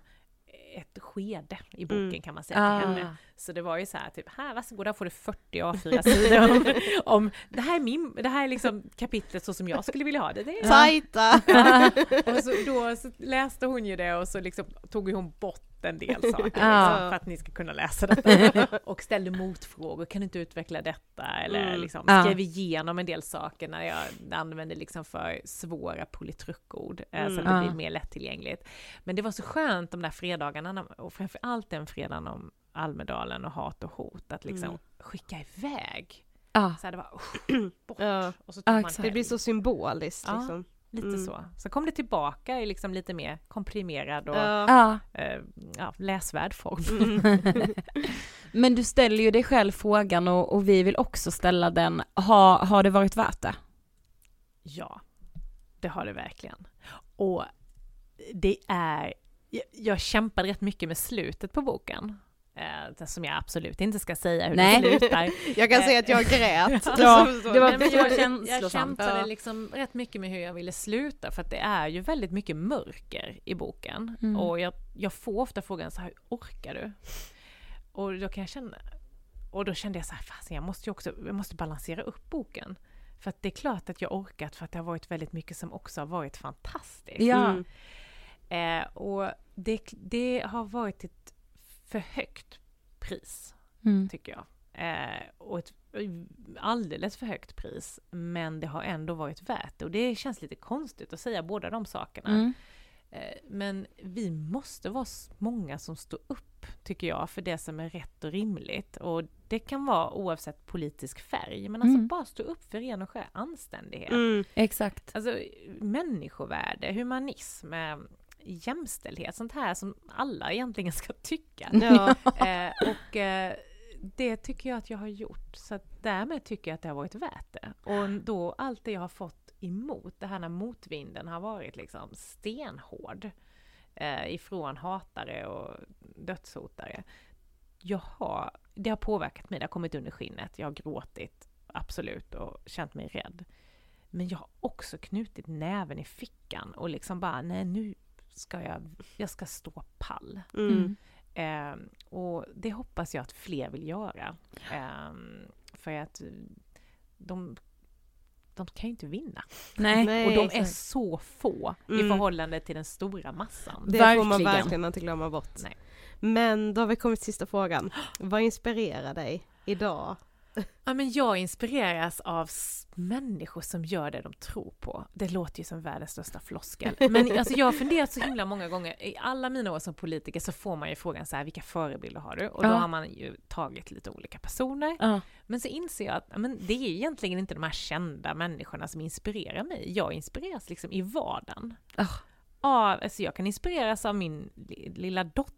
Speaker 5: ett skede i boken
Speaker 6: Mm.
Speaker 5: kan man säga
Speaker 4: Ah.
Speaker 5: till henne. Så det var ju så här, typ, här varsågoda får du 40 A4-sidor om, om det här är min, det här är liksom kapitlet så som jag skulle vilja ha det. det är,
Speaker 6: Tajta!
Speaker 5: och så, då så läste hon ju det och så liksom tog hon bort en del saker liksom,
Speaker 4: Ja.
Speaker 5: för att ni ska kunna läsa detta. Och ställde motfrågor, kan du inte utveckla detta? Eller
Speaker 6: Mm.
Speaker 5: liksom skrev igenom en del saker när jag använde liksom för svåra politrukord, eh, så att det
Speaker 4: Mm.
Speaker 5: blir mer lättillgängligt. Men det var så skönt de där fredagarna, och framför allt den fredagen om Almedalen och hat och hot, att liksom
Speaker 6: Mm.
Speaker 5: skicka iväg.
Speaker 4: Ah.
Speaker 5: Så här, det var usch, bort.
Speaker 6: Ja.
Speaker 5: Och så tog
Speaker 4: Ja,
Speaker 5: man.
Speaker 6: Det blir så symboliskt liksom.
Speaker 5: Lite
Speaker 6: Mm.
Speaker 5: så. Så kom det tillbaka i liksom lite mer komprimerad och
Speaker 6: Ja.
Speaker 5: Eh, ja, läsvärd form.
Speaker 6: Mm.
Speaker 4: Men du ställer ju dig själv frågan och, och vi vill också ställa den. Har, har det varit värt det?
Speaker 5: Ja, det har det verkligen. Och det är... Jag, jag kämpade rätt mycket med slutet på boken. Eh, det som jag absolut inte ska säga hur
Speaker 4: Nej.
Speaker 5: det slutar.
Speaker 6: Jag kan säga att jag grät.
Speaker 4: Ja,
Speaker 6: Så-
Speaker 4: det var-
Speaker 5: men jag, jag
Speaker 4: känslosamt.
Speaker 5: kämpade
Speaker 6: Ja.
Speaker 5: liksom rätt mycket med hur jag ville sluta för att det är ju väldigt mycket mörker i boken.
Speaker 4: Mm.
Speaker 5: Och jag, jag får ofta frågan så här, hur orkar du? Och då kan jag känna, och då kände jag så här, fasen jag måste ju också, jag måste balansera upp boken. För att det är klart att jag orkat för att det har varit väldigt mycket som också har varit fantastiskt.
Speaker 4: Ja.
Speaker 6: Mm.
Speaker 5: Eh, och det, det har varit ett för högt pris
Speaker 4: Mm.
Speaker 5: tycker jag. Eh, och ett alldeles för högt pris, men det har ändå varit värt det. Och det känns lite konstigt att säga båda de sakerna.
Speaker 4: Mm.
Speaker 5: Eh, men vi måste vara många som står upp, tycker jag, för det som är rätt och rimligt. Och det kan vara oavsett politisk färg, men alltså
Speaker 4: Mm.
Speaker 5: bara stå upp för ren och skär anständighet.
Speaker 6: Mm.
Speaker 4: Exakt.
Speaker 5: Alltså människovärde, humanism, eh, jämställdhet, sånt här som alla egentligen ska tycka.
Speaker 6: Ja.
Speaker 5: Eh, och eh, det tycker jag att jag har gjort. Så därmed tycker jag att det har varit värt det. Och då allt det jag har fått emot, det här när motvinden har varit liksom stenhård eh, ifrån hatare och dödshotare. Jag har, det har påverkat mig, det har kommit under skinnet. Jag har gråtit, absolut, och känt mig rädd. Men jag har också knutit näven i fickan och liksom bara, nej nu ska jag, jag ska stå pall.
Speaker 6: Mm.
Speaker 5: Eh, och det hoppas jag att fler vill göra. Eh, för att de, de kan ju inte vinna.
Speaker 4: Nej.
Speaker 6: Nej,
Speaker 5: och de är så få i
Speaker 6: Mm.
Speaker 5: förhållande till den stora massan.
Speaker 6: Det får man
Speaker 4: Verkligen.
Speaker 6: verkligen inte glömma bort.
Speaker 5: Nej.
Speaker 6: Men då har vi kommit till sista frågan. Vad inspirerar dig idag?
Speaker 5: Ja, men jag inspireras av människor som gör det de tror på. Det låter ju som världens största floskel. Men alltså, jag har funderat så himla många gånger. I alla mina år som politiker så får man ju frågan så här, vilka förebilder har du? Och då
Speaker 4: Ja.
Speaker 5: har man ju tagit lite olika personer.
Speaker 4: Ja.
Speaker 5: Men så inser jag att men det är egentligen inte de här kända människorna som inspirerar mig. Jag inspireras liksom i vardagen.
Speaker 4: Ah.
Speaker 5: Av, alltså jag kan inspireras av min li- lilla dotter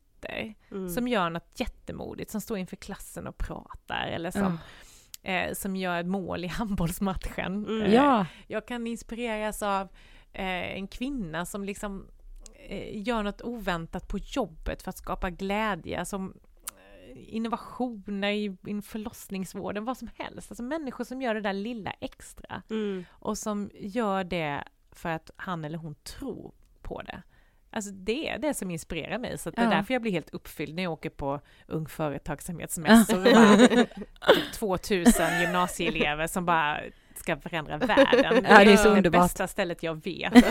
Speaker 6: Mm.
Speaker 5: som gör något jättemodigt, som står inför klassen och pratar eller som, eh, som gör ett mål i handbollsmatchen.
Speaker 6: Mm.
Speaker 5: Eh,
Speaker 4: Ja.
Speaker 5: Jag kan inspireras av eh, en kvinna som liksom eh, gör något oväntat på jobbet för att skapa glädje, som eh, innovationer i, i förlossningsvården, vad som helst. Alltså människor som gör det där lilla extra
Speaker 6: Mm.
Speaker 5: och som gör det för att han eller hon tror på det. Alltså det är det som inspirerar mig, så det är
Speaker 8: Ja.
Speaker 5: därför jag blir helt uppfylld när jag åker på Ung Företagsamhetsmässor och bara typ 2000 gymnasieelever som bara ska förändra världen.
Speaker 4: Ja, det är så
Speaker 5: det
Speaker 4: underbart.
Speaker 5: bästa stället jag vet.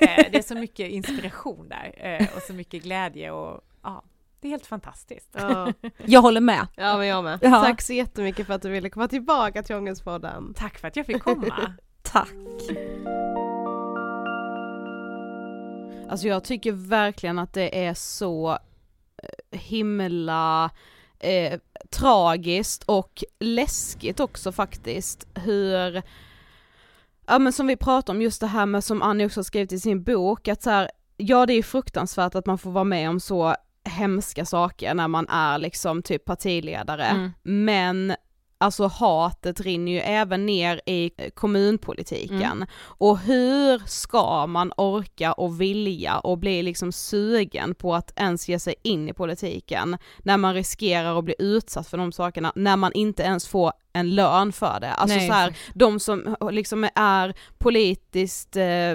Speaker 5: Eh, det är så mycket inspiration där eh, och så mycket glädje och ja, det är helt fantastiskt.
Speaker 6: Ja.
Speaker 4: Jag håller med.
Speaker 6: ja men jag med.
Speaker 4: Ja.
Speaker 6: Tack så jättemycket för att du ville komma tillbaka till Ångestpodden.
Speaker 5: Tack för att jag fick komma.
Speaker 4: Tack.
Speaker 3: Alltså jag tycker verkligen att det är så eh, himla eh, tragiskt och läskigt också faktiskt hur, ja men som vi pratar om just det här med som Annie också har skrivit i sin bok att så här, ja det är fruktansvärt att man får vara med om så hemska saker när man är liksom typ partiledare,
Speaker 4: Mm.
Speaker 3: men alltså hatet rinner ju även ner i eh, kommunpolitiken.
Speaker 4: Mm.
Speaker 3: Och hur ska man orka och vilja och bli liksom sugen på att ens ge sig in i politiken när man riskerar att bli utsatt för de sakerna, när man inte ens får en lön för det. Alltså
Speaker 4: Nej,
Speaker 3: så här, de som liksom är politiskt eh,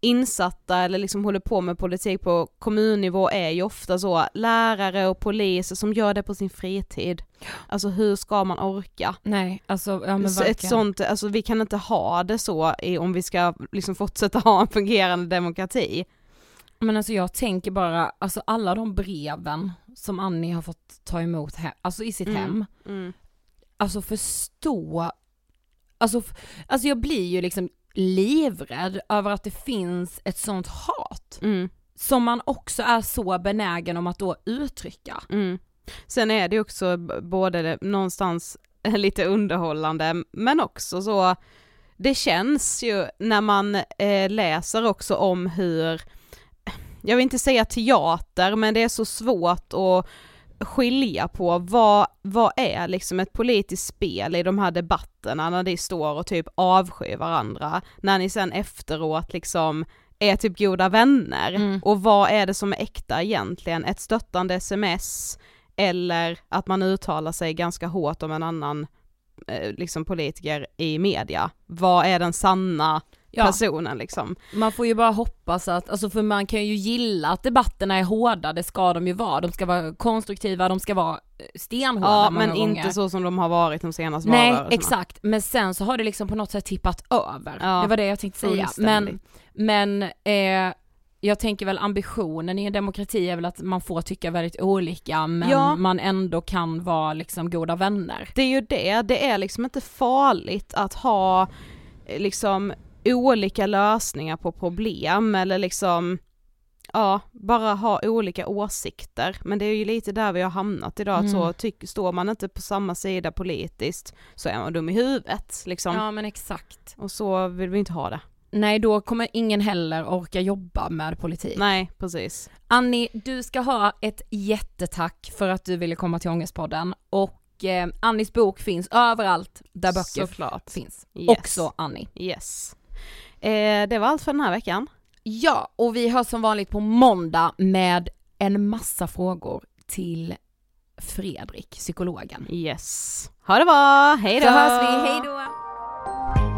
Speaker 3: insatta eller liksom håller på med politik på kommunnivå är ju ofta så lärare och poliser som gör det på sin fritid. Alltså hur ska man orka?
Speaker 4: Nej, alltså ja men
Speaker 3: ett sånt, alltså vi kan inte ha det så i, om vi ska liksom fortsätta ha en fungerande demokrati.
Speaker 4: Men alltså jag tänker bara, alltså alla de breven som Annie har fått ta emot här, alltså i sitt
Speaker 3: Mm.
Speaker 4: hem,
Speaker 3: Mm.
Speaker 4: alltså förstå, alltså, alltså jag blir ju liksom livrädd över att det finns ett sånt hat
Speaker 3: Mm.
Speaker 4: som man också är så benägen om att då uttrycka.
Speaker 3: Mm. Sen är det också både någonstans lite underhållande men också så, det känns ju när man eh, läser också om hur, jag vill inte säga teater men det är så svårt att skilja på vad, vad är liksom ett politiskt spel i de här debatterna när de står och typ avskyr varandra, när ni sen efteråt liksom är typ goda vänner
Speaker 4: Mm.
Speaker 3: och vad är det som är äkta egentligen? Ett stöttande sms eller att man uttalar sig ganska hårt om en annan eh, liksom politiker i media. Vad är den sanna
Speaker 4: Ja.
Speaker 3: personen liksom?
Speaker 4: Man får ju bara hoppas att, alltså för man kan ju gilla att debatterna är hårda, det ska de ju vara, de ska vara konstruktiva, de ska vara eh, stenhårda
Speaker 3: Ja
Speaker 4: många
Speaker 3: men
Speaker 4: gånger.
Speaker 3: inte så som de har varit de senaste
Speaker 4: Nej exakt, men sen så har det liksom på något sätt tippat över.
Speaker 3: Ja,
Speaker 4: det var det jag tänkte säga. Men, men eh, jag tänker väl ambitionen i en demokrati är väl att man får tycka väldigt olika men
Speaker 3: Ja.
Speaker 4: man ändå kan vara liksom goda vänner.
Speaker 3: Det är ju det, det är liksom inte farligt att ha eh, liksom olika lösningar på problem eller liksom ja, bara ha olika åsikter. Men det är ju lite där vi har hamnat idag, att så
Speaker 4: Mm.
Speaker 3: står man inte på samma sida politiskt så är man dum i huvudet liksom.
Speaker 4: Ja men exakt.
Speaker 3: Och så vill vi inte ha det.
Speaker 4: Nej då kommer ingen heller orka jobba med politik.
Speaker 3: Nej, precis.
Speaker 4: Annie, du ska ha ett jättetack för att du ville komma till Ångestpodden och eh, Annies bok finns överallt där böcker
Speaker 3: Såklart.
Speaker 4: finns.
Speaker 3: Yes.
Speaker 4: Också Annie.
Speaker 3: Yes. Eh, det var allt för den här veckan.
Speaker 4: Ja, och vi hörs som vanligt på måndag med en massa frågor till Fredrik, psykologen.
Speaker 3: Yes. Ha det bra, hej då!
Speaker 4: Så hörs vi, hej då!